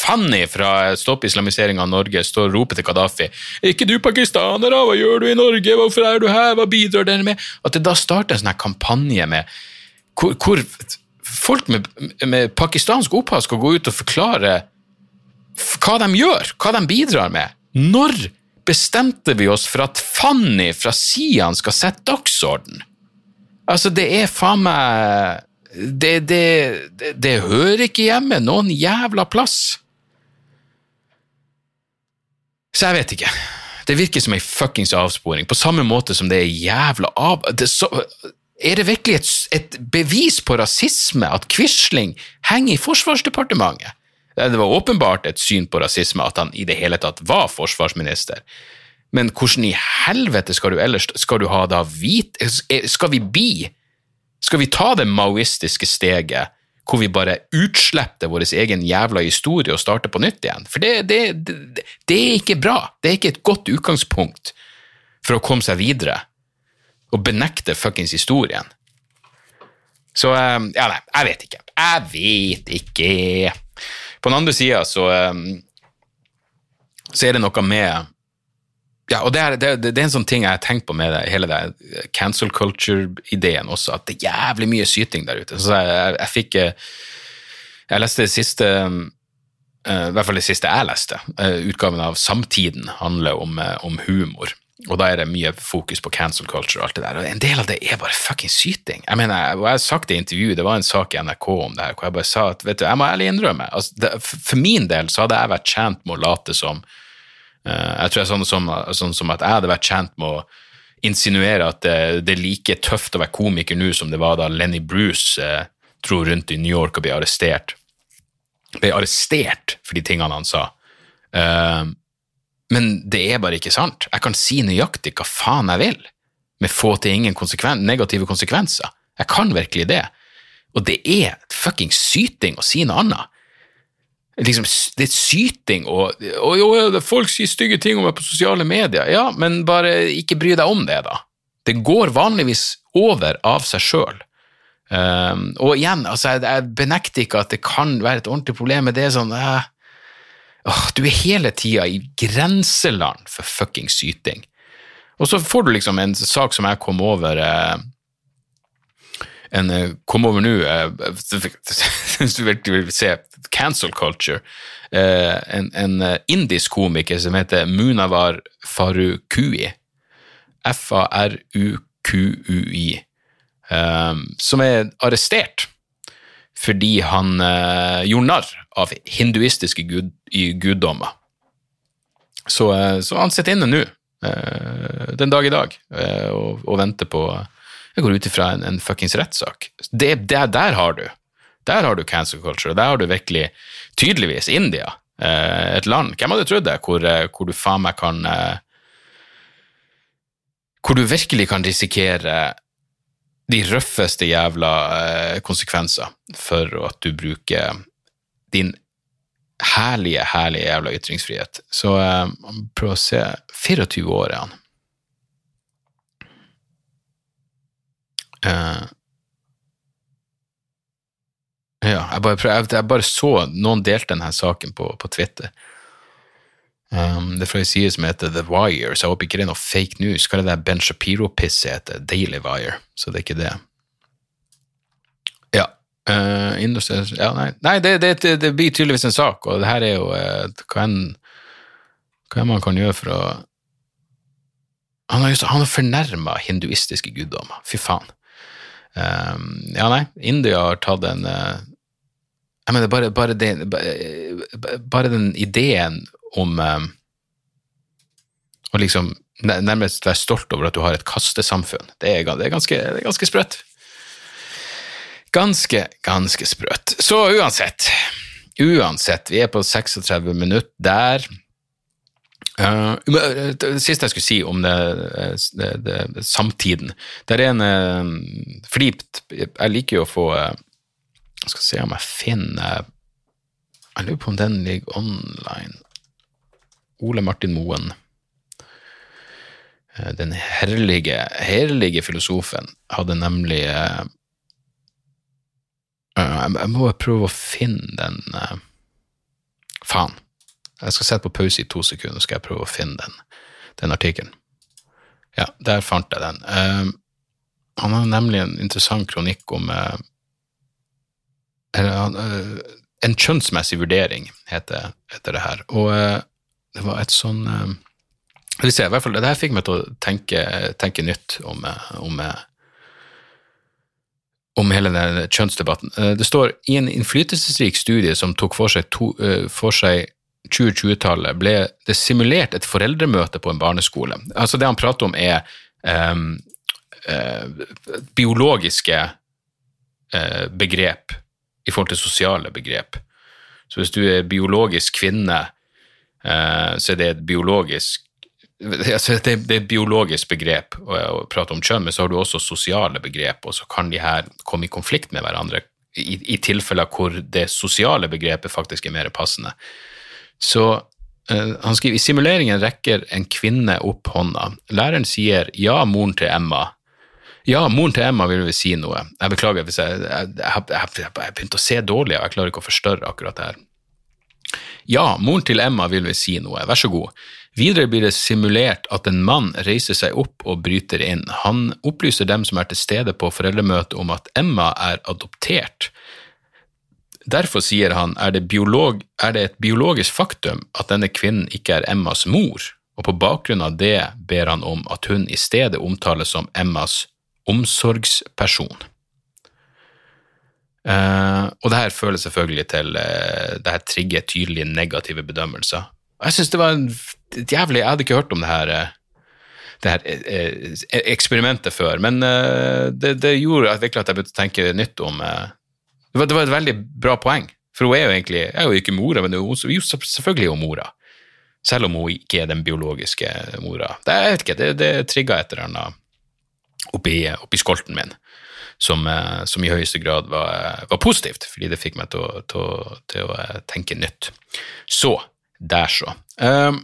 Fanny fra Stopp islamisering av Norge står og roper til Gaddafi ikke du pakistaner, da? Hva gjør du i Norge? Hvorfor er du her? Hva bidrar dere med? At det da starter en sånn kampanje med hvor, hvor folk med, med pakistansk opphav skal gå ut og forklare hva de gjør, hva de bidrar med. Når bestemte vi oss for at Fanny fra Sian skal sette dagsorden? Altså, det er faen meg det, det, det, det, hører ikke hjemme noen jævla plass. Så jeg vet ikke. Det virker som ei fuckings avsporing, på samme måte som det er jævla av... Det så, er det virkelig et, et bevis på rasisme at Quisling henger i Forsvarsdepartementet? Det var åpenbart et syn på rasisme at han i det hele tatt var forsvarsminister. Men hvordan i helvete skal du ellers skal du ha da hvit Skal vi bli Skal vi ta det maoistiske steget hvor vi bare utsletter vår egen jævla historie og starter på nytt igjen? For det, det, det, det er ikke bra. Det er ikke et godt utgangspunkt for å komme seg videre og benekte fuckings historien. Så eh, Ja, nei, jeg vet ikke. Jeg vet ikke. På den andre sida så, eh, så er det noe med ja, og det er, det, det er, en sånn ting jeg har tenkt på med det, hele det cancel culture-ideen også, at det er jævlig mye syting der ute. Så jeg, jeg, jeg fikk eh, Jeg leste det siste I hvert fall det siste jeg leste. Utgaven av Samtiden handler om, om humor. Og da er det mye fokus på cancel culture og alt det der. Og en del av det er bare fucking syting. Jeg mener, og jeg har sagt det i intervjuet, det var en sak i NRK om det her, hvor jeg bare sa at vet du, jeg må ærlig innrømme altså, det, For min del så hadde jeg vært tjent med å late som uh, Jeg tror jeg sånn som, sånn som, at jeg hadde vært tjent med å insinuere at det, det, er like tøft å være komiker nå som det var da Lenny Bruce uh, dro rundt i New York og ble arrestert. Ble arrestert for de tingene han sa. Uh, men det er bare ikke sant. Jeg kan si nøyaktig hva faen jeg vil, med få til ingen konsekven negative konsekvenser. Jeg kan virkelig det. Og det er fucking syting å si noe annet. Liksom, det er syting og, og, og Folk sier stygge ting om meg på sosiale medier. Ja, men bare ikke bry deg om det, da. Det går vanligvis over av seg sjøl. Um, og igjen, altså, jeg, jeg, benekter ikke at det kan være et ordentlig problem, men det er sånn uh, oh, Du er hele tida i grenseland for fucking syting. Og så får du liksom en sak som jeg kom over eh, en uh, kom over nå Hvis du virkelig vil se cancel culture. en, en indisk komiker som heter Munavar Farukui. F-A-R-U-Q-U-I. Som er arrestert fordi han gjorde narr av hinduistiske gud, guddommer. Så, uh, så, han sitter inne nå, uh, den dag i dag, og, og, venter på Jeg går ut ifra en, en fuckings rettssak. Det, det, der har du. Der har du cancer culture, der har du virkelig, tydeligvis, India. et land, hvem hadde trodd det, hvor, hvor du faen meg kan Hvor du virkelig kan risikere de røffeste jævla eh, konsekvenser for at du bruker din herlige, herlige jævla ytringsfrihet. Så eh, prøv å se 24 år er han. Uh, ja, jeg bare, prøv, jeg bare, så noen delte denne saken på, på Twitter. Um, det er fra ei side som heter The Wire, så jeg håper ikke det er noe fake news. Hva er det der Ben Shapiro-pisset heter? Daily Wire, så det er ikke det. Uh, ja nei, nei det, det, det, blir tydeligvis en sak, og det her er jo uh, hva en, hva man kan gjøre for å Han har, just, har fornærma hinduistiske guddommer. Fy faen. Um, ja, nei, India har tatt en uh, jeg mener, bare, bare, det, bare, bare den ideen om um, å liksom nærmest være stolt over at du har et kastesamfunn. Det er, det er ganske, ganske sprøtt. Ganske, ganske sprøtt. Så uansett, uansett, vi er på 36 minutter der. Uh, det siste jeg skulle si om det, det, det samtiden Det er en uh, Fordi jeg liker jo å få uh, skal se om jeg finner Jeg lurer på om den ligger online. Ole Martin Moen. Eh, den herlige, herlige filosofen hadde nemlig Jeg må prøve å finne den uh, Faen. Jeg skal sette på pause i to sekunder, så skal jeg prøve å finne den, den artikkelen. Ja, der fant jeg den. Uh, han har nemlig en interessant kronikk om En kjønnsmessig vurdering, heter, heter det her. Og det var et sånn uh, se, i hvert fall, Det her fikk meg til å tenke, tenke nytt om, eh, om, eh, om hele den kjønnsdebatten. Det står i en innflytelsesrik studie som tok for seg, for seg 2020-tallet, ble det simulert et foreldremøte på en barneskole. Altså Det han prater om, er um, uh, biologiske uh, begrep i forhold til sosiale begrep. Så hvis du er biologisk kvinne, uh, så er det et biologisk altså det, det, er et biologisk begrep å, prate om kjønn, men så har du også sosiale begrep, og så kan de her komme i konflikt med hverandre i, i tilfeller hvor det sosiale begrepet faktisk er mer passende. Så uh, han skriver i simuleringen rekker en kvinne opp hånda. Læreren sier ja, moren til Emma. Ja, moren til Emma vil vel si noe. Jeg beklager hvis jeg, jeg, jeg, jeg, å se dårlig, og jeg klarer ikke å forstørre akkurat det her. Ja, moren til Emma vil vel si noe, vær så god. Videre blir det simulert at en mann reiser seg opp og bryter inn. Han opplyser dem som er til stede på foreldremøtet om at Emma er adoptert. Derfor sier han er det, biolog, er det et biologisk faktum at denne kvinnen ikke er Emmas mor, og på bakgrunn av det ber han om at hun i stedet omtales som Emmas omsorgsperson. Uh, og det her føler selvfølgelig til uh, Det her trigger tydelige negative bedømmelser. Jeg synes det var en jævlig Jeg hadde ikke hørt om det her, uh, det her eksperimentet før, men det, det, gjorde at jeg begynte å tenke nytt om det var, det, var, et veldig bra poeng, for hun er jo egentlig jeg er jo ikke mora, men hun jo selvfølgelig er hun mora. Selv om hun ikke er den biologiske mora. Det, jeg vet ikke, det, det trigga et eller annet oppi, oppi skolten min som, eh, som, i høyeste grad var, var, positivt, fordi det fikk meg til å, til, til å, eh, tenke nytt. Så, der så. Um,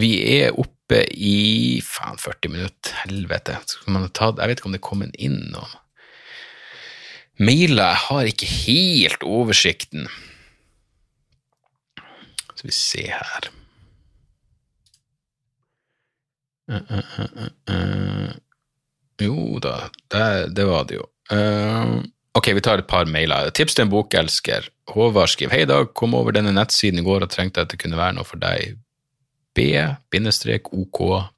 vi er oppe i faen 40 minutter, helvete. jeg vet ikke om det kom inn noe Mailer Jeg har ikke helt oversikten. Skal vi se her uh, uh, uh, Jo da, det, det, var det jo. ok, vi tar et par mailer. Tips til en bokelsker. Håvard skriver Hei, Dag. Kom over denne nettsiden i går og trengte at det kunne være noe for deg. b-ok.cc.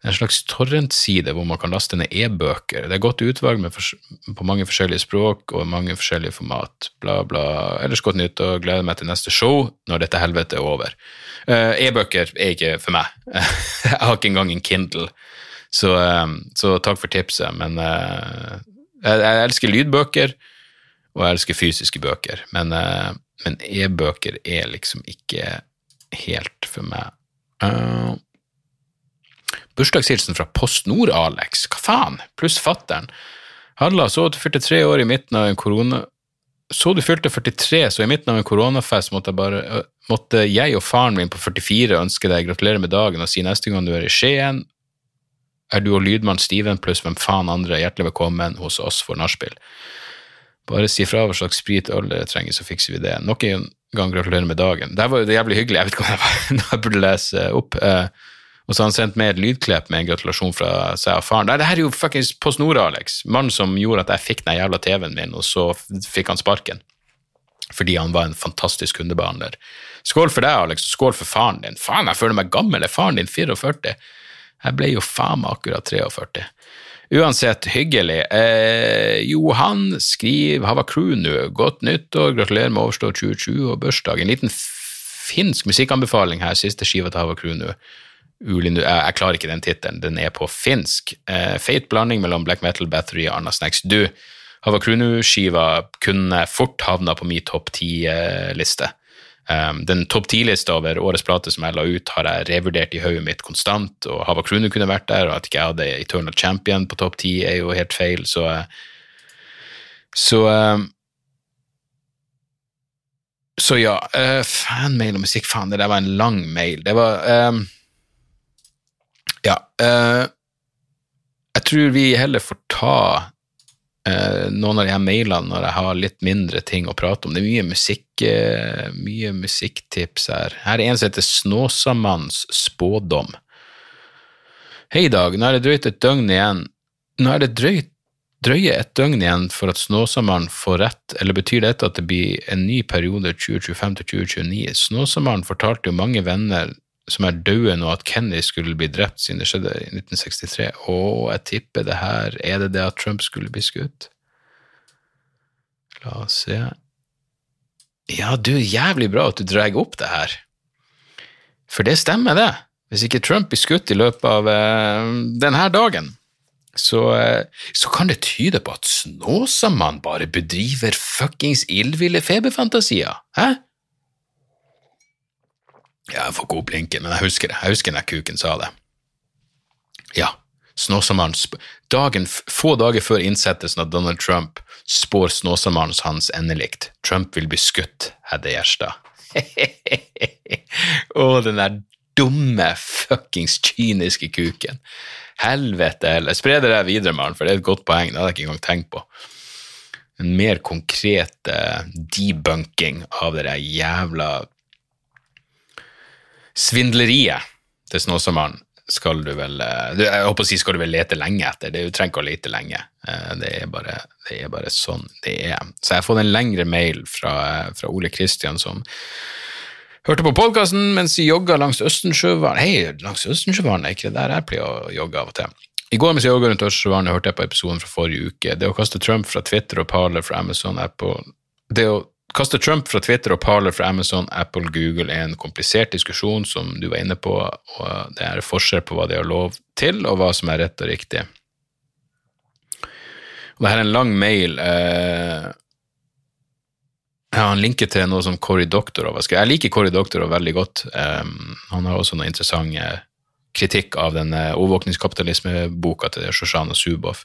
En slags torrentside hvor man kan laste ned e-bøker. Det er godt utvalg på mange forskjellige språk og mange forskjellige format. Bla, bla. Ellers godt nytt og gleder meg til neste show når dette helvetet er over. Uh, e-bøker er ikke for meg. jeg har ikke engang en Kindle, så, um, så takk for tipset. Men uh, jeg, jeg, elsker lydbøker, og jeg elsker fysiske bøker. Men, men e-bøker er liksom ikke helt for meg. Uh, Bursdagshilsen fra Post Nord, Alex. Hva faen? Pluss fattern. Halla, så du fylte tre år i midten av en korona... Så du fylte 43, så i midten av en koronafest måtte bare, måtte jeg og faren min på 44 ønske deg gratulerer med dagen og si neste gang du er i Skien, er du og lydmann Steven pluss hvem faen andre hjertelig velkommen hos oss for nachspiel. Bare si fra hva slags sprit øl dere trenger, så fikser vi det. Nok en gang gratulerer med dagen. Det var jævlig hyggelig, jeg vet ikke om jeg, burde lese opp. Eh, og så har han sendt med et lydklipp med en gratulasjon fra seg og faren. Nei, Det her er jo fuckings på Nord, Alex. Mannen som gjorde at jeg fikk den jævla TV-en min, og så fikk han sparken. Fordi han var en fantastisk kundebehandler. Skål for deg, Alex, og skål for faren din. Faen, jeg føler meg gammel. Er faren din 44? Jeg ble jo faen meg akkurat 43. Uansett, hyggelig. Eh, Johan skriver 'Hava crew nå'. Godt nyttår, gratulerer med overstått 2020 og bursdag. En liten finsk musikkanbefaling her, siste skiva til Hava crew nå. Jeg, jeg, klarer ikke den tittelen, den er på finsk. Eh, feit blanding mellom black metal, battery og Arna Snacks. Du, Havakrunu-skiva kunne fort havna på min topp ti-liste. Um, den topp ti-lista over årets plate som jeg la ut, har jeg revurdert i hodet mitt konstant, og Hava Krune kunne vært der, og at ikke jeg hadde Eternal Champion på topp ti, er jo helt feil, så Så um, Så ja, uh, fanmail og musikk, faen, det der var en lang mail. Det var um, ja. Uh, jeg tror vi heller får ta noen av de her mailene når jeg har litt mindre ting å prate om. Det er mye musikk, uh, mye musikktips her. Her er en som heter Snåsamanns spådom. Hei, Dag. Nå er det drøyt et døgn igjen. Nå er det drøyt drøye et døgn igjen for at Snåsamannen får rett, eller betyr dette at det blir en ny periode 2025 til 2029? Snåsamannen fortalte jo mange venner som er døde nå, at Kenny skulle bli drept siden det skjedde i 1963. Og jeg tipper det her Er det det at Trump skulle bli skutt? La oss se Ja, du, jævlig bra at du drar opp det her. For det stemmer, det. Hvis ikke Trump blir skutt i løpet av uh, denne dagen, så, uh, så, kan det tyde på at Snåsamann bare bedriver fuckings illville feberfantasier. Hæ? Ja, jeg får ikke opp linken, men jeg husker det. Jeg husker den kuken sa det. Ja, Snåsamannen Få dager før innsettelsen av Donald Trump spår Snåsamannen hans endelikt. Trump vil bli skutt, Hedde Gjerstad. Å, den der dumme, fuckings kyniske kuken. Helvete heller. Spre det der videre, mann, for det er et godt poeng. Det hadde jeg ikke engang tenkt på. En mer konkret debunking av det der jævla svindleriet til Snåsamannen skal du vel eh, Jeg håper å si skal du vel lete lenge etter. Det, du trenger ikke å lete lenge. Eh, det er, bare, det er bare sånn det er. Så jeg har fått en lengre mail fra, fra Ole Kristian som hørte på podkasten mens jeg jogga langs Østensjøvann. Hei, langs Østensjøvann, er ikke det der jeg pleier å jogge av og til? I går mens jeg jogga rundt Østensjøvann, hørte jeg på episoden fra forrige uke. Det å kaste Trump fra Twitter og Parler fra Amazon Apple Det å kaste Trump fra Twitter og Parler fra Amazon, Apple, Google er en komplisert diskusjon som du var inne på, og det er forskjell på hva de har lov til, og hva som er rett og riktig. Og det her er en lang mail. Eh, ja, han linker til noe som Cory Doctorow har skrevet. Jeg liker Cory Doctorow veldig godt. Um, han har også noe interessant kritikk av den overvåkningskapitalismeboka til Shoshana Zuboff.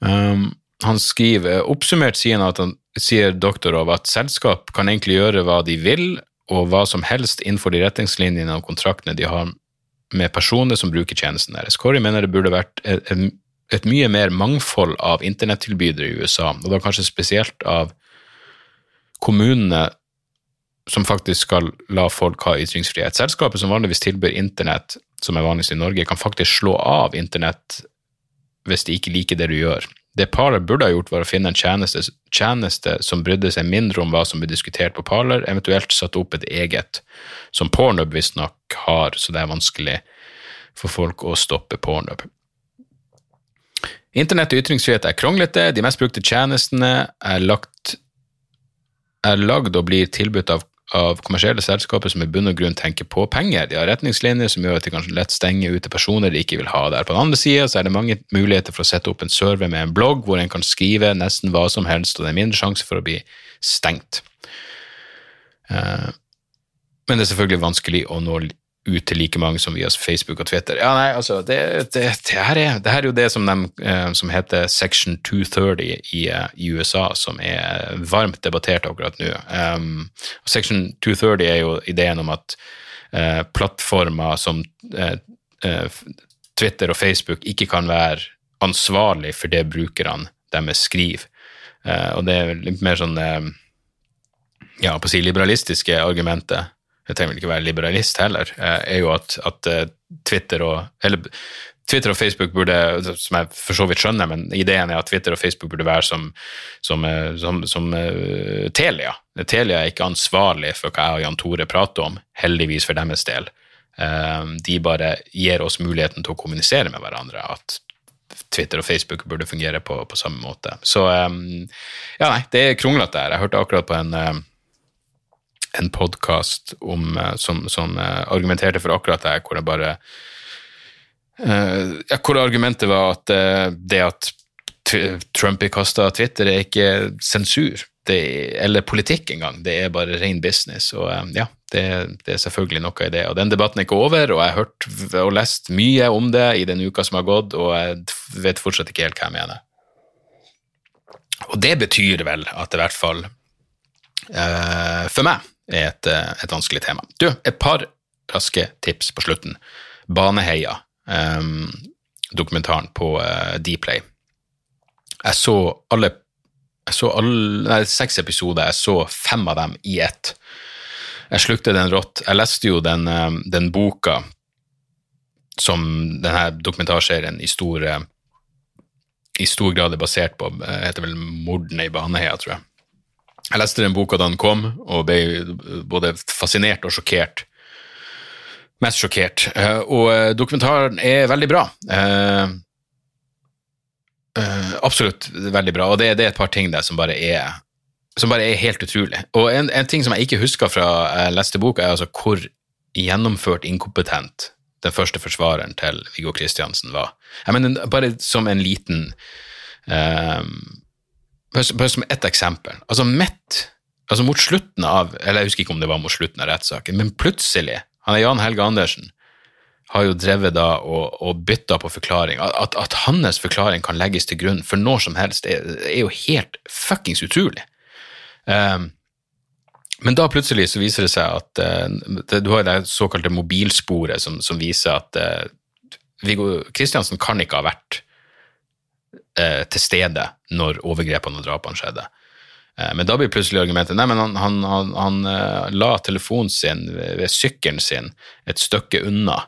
Um, han skriver Oppsummert sier han at han sier Doktorov at selskap kan egentlig gjøre hva de vil, og hva som helst innenfor de retningslinjene og kontraktene de har med personer som bruker tjenesten deres. Corey mener det burde vært et, et mye mer mangfold av internettilbydere i USA, og da kanskje spesielt av kommunene som faktisk skal la folk ha ytringsfrihet. Selskapet som vanligvis tilbyr internett, som er vanligst i Norge, kan faktisk slå av internett hvis de ikke liker det du gjør. Det paret burde ha gjort, var å finne en tjeneste, tjeneste, som brydde seg mindre om hva som ble diskutert på Parler, eventuelt satt opp et eget, som Pornhub visstnok har, så det er vanskelig for folk å stoppe Pornhub. Internett og ytringsfrihet er kronglete, de mest brukte tjenestene er lagt er lagd og blir tilbudt av av kommersielle selskaper som i bunn og grunn tenker på penger. De har retningslinjer som gjør at de kanskje lett stenger ute personer de ikke vil ha der. På den andre sida er det mange muligheter for å sette opp en server med en blogg hvor en kan skrive nesten hva som helst, og det er mindre sjanse for å bli stengt. Eh, men det er selvfølgelig vanskelig å nå ut til like mange som via Facebook og Twitter. Ja, nei, altså, det, det, det, her, er, det her, er, jo det som, de, eh, som heter Section 230 i, i, USA, som er varmt debattert akkurat nå. Um, Section 230 er jo ideen om at uh, plattformer som uh, uh, Twitter og Facebook ikke kan være ansvarlig for det brukerne deres skriver. og det er litt mer sånn ja, på å si liberalistiske argumenter jeg trenger vel ikke være liberalist heller, eh, er jo at, at eh, Twitter og eller Twitter og Facebook burde, som jeg for så vidt skjønner, men ideen er at Twitter og Facebook burde være som, som, eh, som, som uh, Telia. Telia er ikke ansvarlig for hva jeg og Jan Tore prater om, heldigvis for deres del. Uh, de bare gir oss muligheten til å kommunisere med hverandre. At Twitter og Facebook burde fungere på, på samme måte. Så um, ja, nei, det er kronglete her. Jeg hørte akkurat på en uh, en podkast eh, som, som, eh, argumenterte for akkurat det, hvor det bare uh, ja, Hvor argumentet var at det at Trump er kasta av Twitter, er ikke sensur er, eller politikk engang. Det er bare ren business. Og ja, det, det, er selvfølgelig noe i det. Og den debatten er ikke over, og jeg har hørt og lest mye om det i den uka som har gått, og jeg vet fortsatt ikke helt hva jeg mener. Og det betyr vel at i hvert fall uh, for meg er et, eh, et, vanskelig tema. Du, et par raske tips på slutten. Baneheia, um, dokumentaren på uh, Dplay. Jeg så alle jeg så alle, nei, seks episoder, jeg så fem av dem i ett. Jeg slukte den rått. Jeg leste jo den, den boka som denne dokumentarserien i stor, i stor grad er basert på. heter vel 'Mordene i Baneheia', tror jeg. Jeg leste den boka da den kom, og ble både fascinert og sjokkert. Mest sjokkert. Eh, og eh, dokumentaren er veldig bra. Eh, absolutt veldig bra, og det, er et par ting der som bare er, som bare er helt utrolig. Og en, en ting som jeg ikke husker fra jeg leste boka, er altså hvor gjennomført inkompetent den første forsvareren til Viggo Kristiansen var. Jeg mener, bare som en liten um, bare som ett eksempel. Altså midt altså mot slutten av eller Jeg husker ikke om det var mot slutten av rettssaken, men plutselig han er Jan Helge Andersen har jo drevet da og, og bytta på forklaring. At, at, hans forklaring kan legges til grunn for når som helst, er, er jo helt fuckings utrolig. Um, men da plutselig så viser det seg at uh, det, du har det såkalte mobilsporet som, som viser at uh, Viggo Kristiansen kan ikke ha vært eh, til stede når overgrepene og drapene skjedde. Eh, men da blir plutselig argumentet nei, men han, han, han, han uh, la telefonen sin ved sykkelen sin et stykke unna.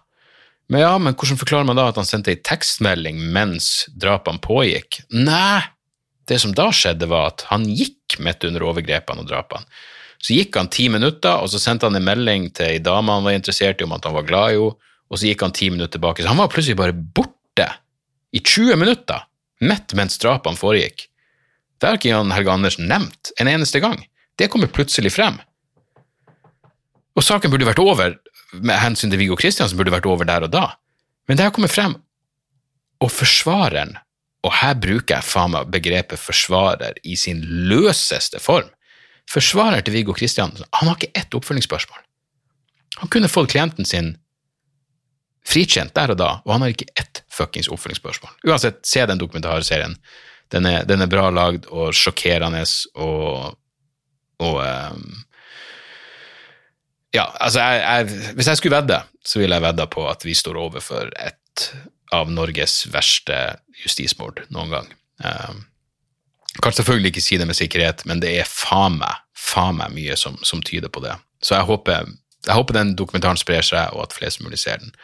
Men ja, men hvordan forklarer man da at han sendte ei tekstmelding mens drapene pågikk? Nei, det som da skjedde, var at han gikk midt under overgrepene og drapene. Så gikk han ti minutter, og så sendte han en melding til ei dame han var interessert i om at han var glad i henne, og så gikk han ti minutter tilbake. Så han var plutselig bare borte i 20 minutter midt mens drapene foregikk. Det har ikke Jan Helge Andersen nevnt en eneste gang. Det kommer plutselig frem. Og saken burde vært over, med hensyn til Viggo Kristiansen, burde vært over der og da. Men det har kommet frem, og forsvareren, og her bruker jeg faen meg begrepet forsvarer i sin løseste form, forsvarer til Viggo Kristiansen, han har ikke ett oppfølgingsspørsmål. Han kunne fått klienten sin frikjent der og da, og han har ikke ett fuckings oppfølgingsspørsmål. Uansett, se den dokumentarserien. Den er, den er bra lagd og sjokkerende og, og um, Ja, altså, jeg, jeg, hvis jeg skulle vedde, så ville jeg vedda på at vi står overfor et av Norges verste justismord noen gang. Um, kan selvfølgelig ikke si det med sikkerhet, men det er faen meg, faen meg mye som, som, tyder på det. Så jeg håper, jeg håper, den dokumentaren sprer seg, og at flest mulig ser den.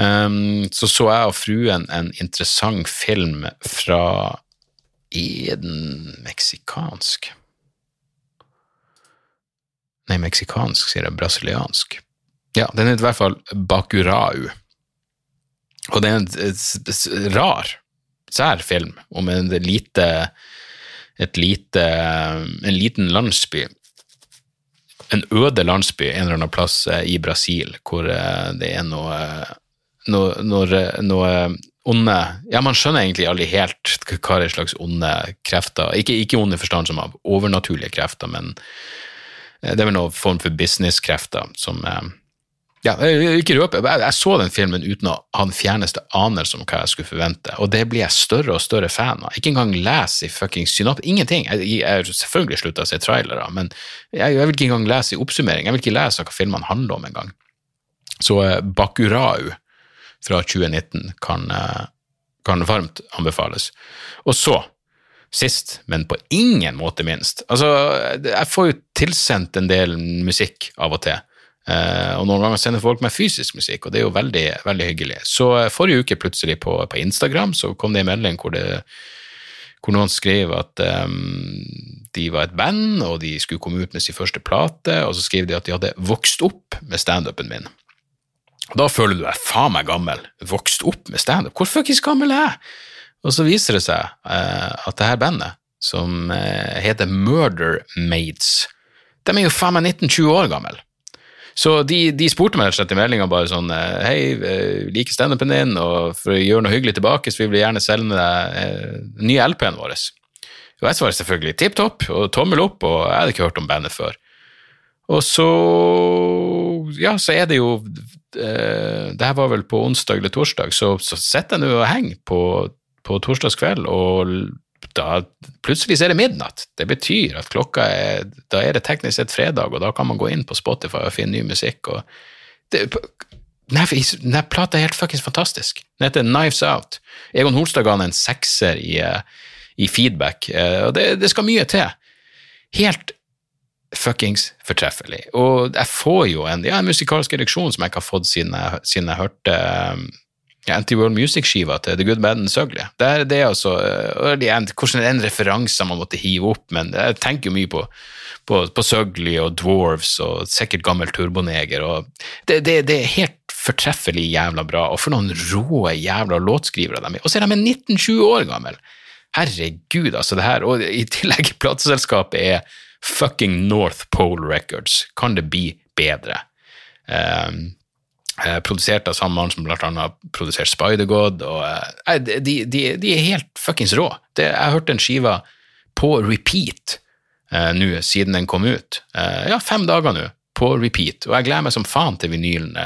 Um, så så jeg og fruen en interessant film fra Er meksikansk? Nei, meksikansk, sier jeg. Brasiliansk. Ja, den heter i hvert fall Bakurau. Og det er en rar, sær film om en lite, et lite, en liten landsby. En øde landsby en eller annen plass eh, i Brasil hvor eh, det er noe, noe, noe, noe onde Ja, man skjønner egentlig aldri helt hva det er slags onde krefter Ikke, ikke onde i forstand som av overnaturlige krefter, men eh, det er vel noen form for businesskrefter som ja, ikke røpe. Jeg, jeg så den filmen uten å ha den fjerneste anelse om hva jeg skulle forvente, og det blir jeg større og større fan av. Ikke engang lese i fucking synop... Ingenting. Jeg har selvfølgelig slutta å se trailere, men jeg, jeg, vil ikke engang lese i oppsummering. Jeg vil ikke lese hva filmene handler om engang. Så uh, Bakurau fra 2019 kan, uh, kan varmt anbefales. Og så sist, men på ingen måte minst. Altså, jeg får jo tilsendt en del musikk av og til. Uh, og noen ganger sender folk meg fysisk musikk, og det er jo veldig, veldig hyggelig. Så uh, forrige uke plutselig på, på, Instagram så kom det en melding hvor, det, hvor noen skrev at um, de var et band, og de skulle komme ut med sin første plate, og så skrev de at de hadde vokst opp med standupen min. Da føler du deg faen meg gammel. Vokst opp med standup? Hvor fuckings gammel er jeg? Og så viser det seg uh, at det her bandet, som heter Murder Maids, de er jo faen meg 19-20 år gamle. Så de, de spurte meg rett og slett i meldinga bare sånn eh, Hei, liker standupen din, og for å gjøre noe hyggelig tilbake, så vil vi gjerne selge deg eh, nye LP-en vår. Og jeg svarer selvfølgelig tipp topp og tommel opp, og jeg hadde ikke hørt om bandet før. Og så Ja, så er det jo Det her var vel på onsdag eller torsdag, så, så sitter jeg nå og henger på, på torsdagskveld og da plutselig er det midnatt. Det betyr at klokka er Da er det teknisk sett fredag, og da kan man gå inn på Spotify og finne ny musikk. og det, denne plata er helt fuckings fantastisk. Den heter Knives Out. Egon Holstad ga den en sekser i, i feedback, eh, og det, det, skal mye til. Helt fuckings fortreffelig. Og jeg får jo en, ja, en musikalsk ereksjon som jeg ikke har fått siden jeg, siden jeg hørte ja, Anti-World Music-skiva til The Good Bad and Sugly. Det er, er altså, Hvordan er en referanse man måtte hive opp, men jeg tenker jo mye på, på, på Sugly og Dwarves og sikkert gammel Turboneger. og det, det, det, er helt fortreffelig jævla bra, og for noen rå jævla låtskrivere de er. Og så er de 19-20 år gamle! Herregud, altså, det her. Og i tillegg, plateselskapet er fucking North Pole Records. Kan det bli bedre? Um, produsert av samme mann som blant annet produsert Spider-God. eh, de, de, de, er helt fuckings rå. Det, jeg har hørt den skiva på repeat uh, nå siden den kom ut. Uh, ja, fem dager nå på repeat, og jeg gleder meg som faen til vinylen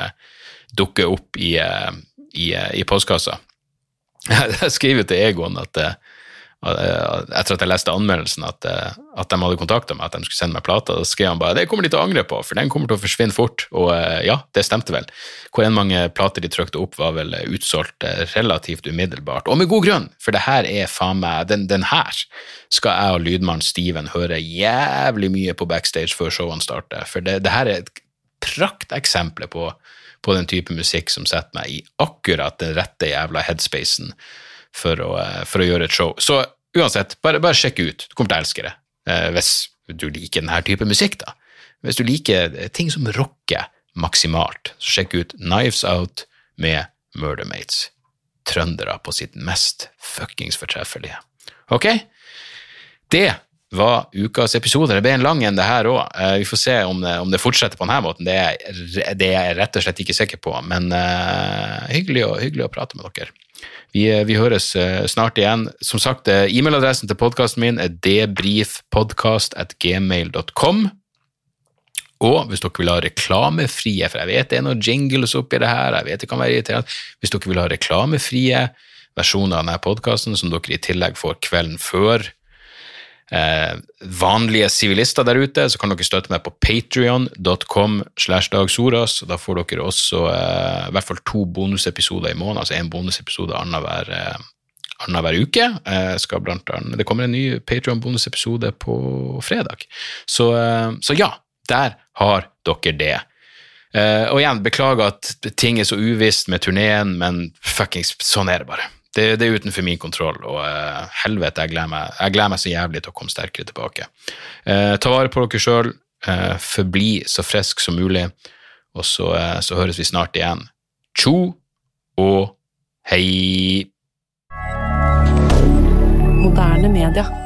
dukker opp i, i, i postkassa. Jeg skriver til Egon at etter at jeg leste anmeldelsen, at, eh, at de hadde kontakta meg, at de skulle sende meg plata, da skrev han bare det kommer de til å angre på, for den kommer til å forsvinne fort. Og eh, ja, det stemte vel. Hvor enn mange plater de trykte opp, var vel utsolgt eh, relativt umiddelbart. Og med god grunn, for det her er faen meg Den, den her skal jeg og lydmannen Steven høre jævlig mye på backstage før showene starter. For det, det her er et prakteksempel på, på den type musikk som setter meg i akkurat den rette jævla headspacen for å, for å gjøre et show. Så uansett, bare, bare sjekk ut. Du kommer til å elske det. Eh, hvis du liker denne type musikk, da. Hvis du liker ting som rocker maksimalt, så sjekk ut Knives Out med Murdermates. Trøndere på sitt mest fuckings fortreffelige. Ok? Det var ukas episode. Det ble en lang en, det her òg. Eh, vi får se om det, om det, fortsetter på denne måten. Det er, det er, jeg rett og slett ikke sikker på, men uh, hyggelig, å, hyggelig, å, prate med dere. Vi, vi høres uh, snart igjen. Som sagt, e-mailadressen til podkasten min er debrifpodkast.gmail.com. Og hvis dere vil ha reklamefrie, for jeg vet det er noen jingles oppi det her, jeg vet det kan være irriterende, hvis dere vil ha reklamefrie versjoner av denne podkasten som dere i tillegg får kvelden før, eh, vanlige sivilister der ute, så kan dere støtte meg på patrion.com slash dagsoras. Da får dere også eh, i hvert fall to bonusepisoder i måneden, altså én bonusepisode annenhver eh, annenhver uke. Eh, annet, det kommer en ny Patrion-bonusepisode på fredag. Så, eh, så, ja, der har dere det. Eh, og igjen, beklager at ting er så uvisst med turneen, men fuckings sånn er det bare det, det, er utenfor min kontroll, og uh, helvete, jeg gleder, meg, jeg gleder meg så jævlig til å komme sterkere tilbake. Uh, ta vare på dere sjøl, uh, eh, forbli så frisk som mulig, og så, så høres vi snart igjen. Tjo og hei! Moderne media.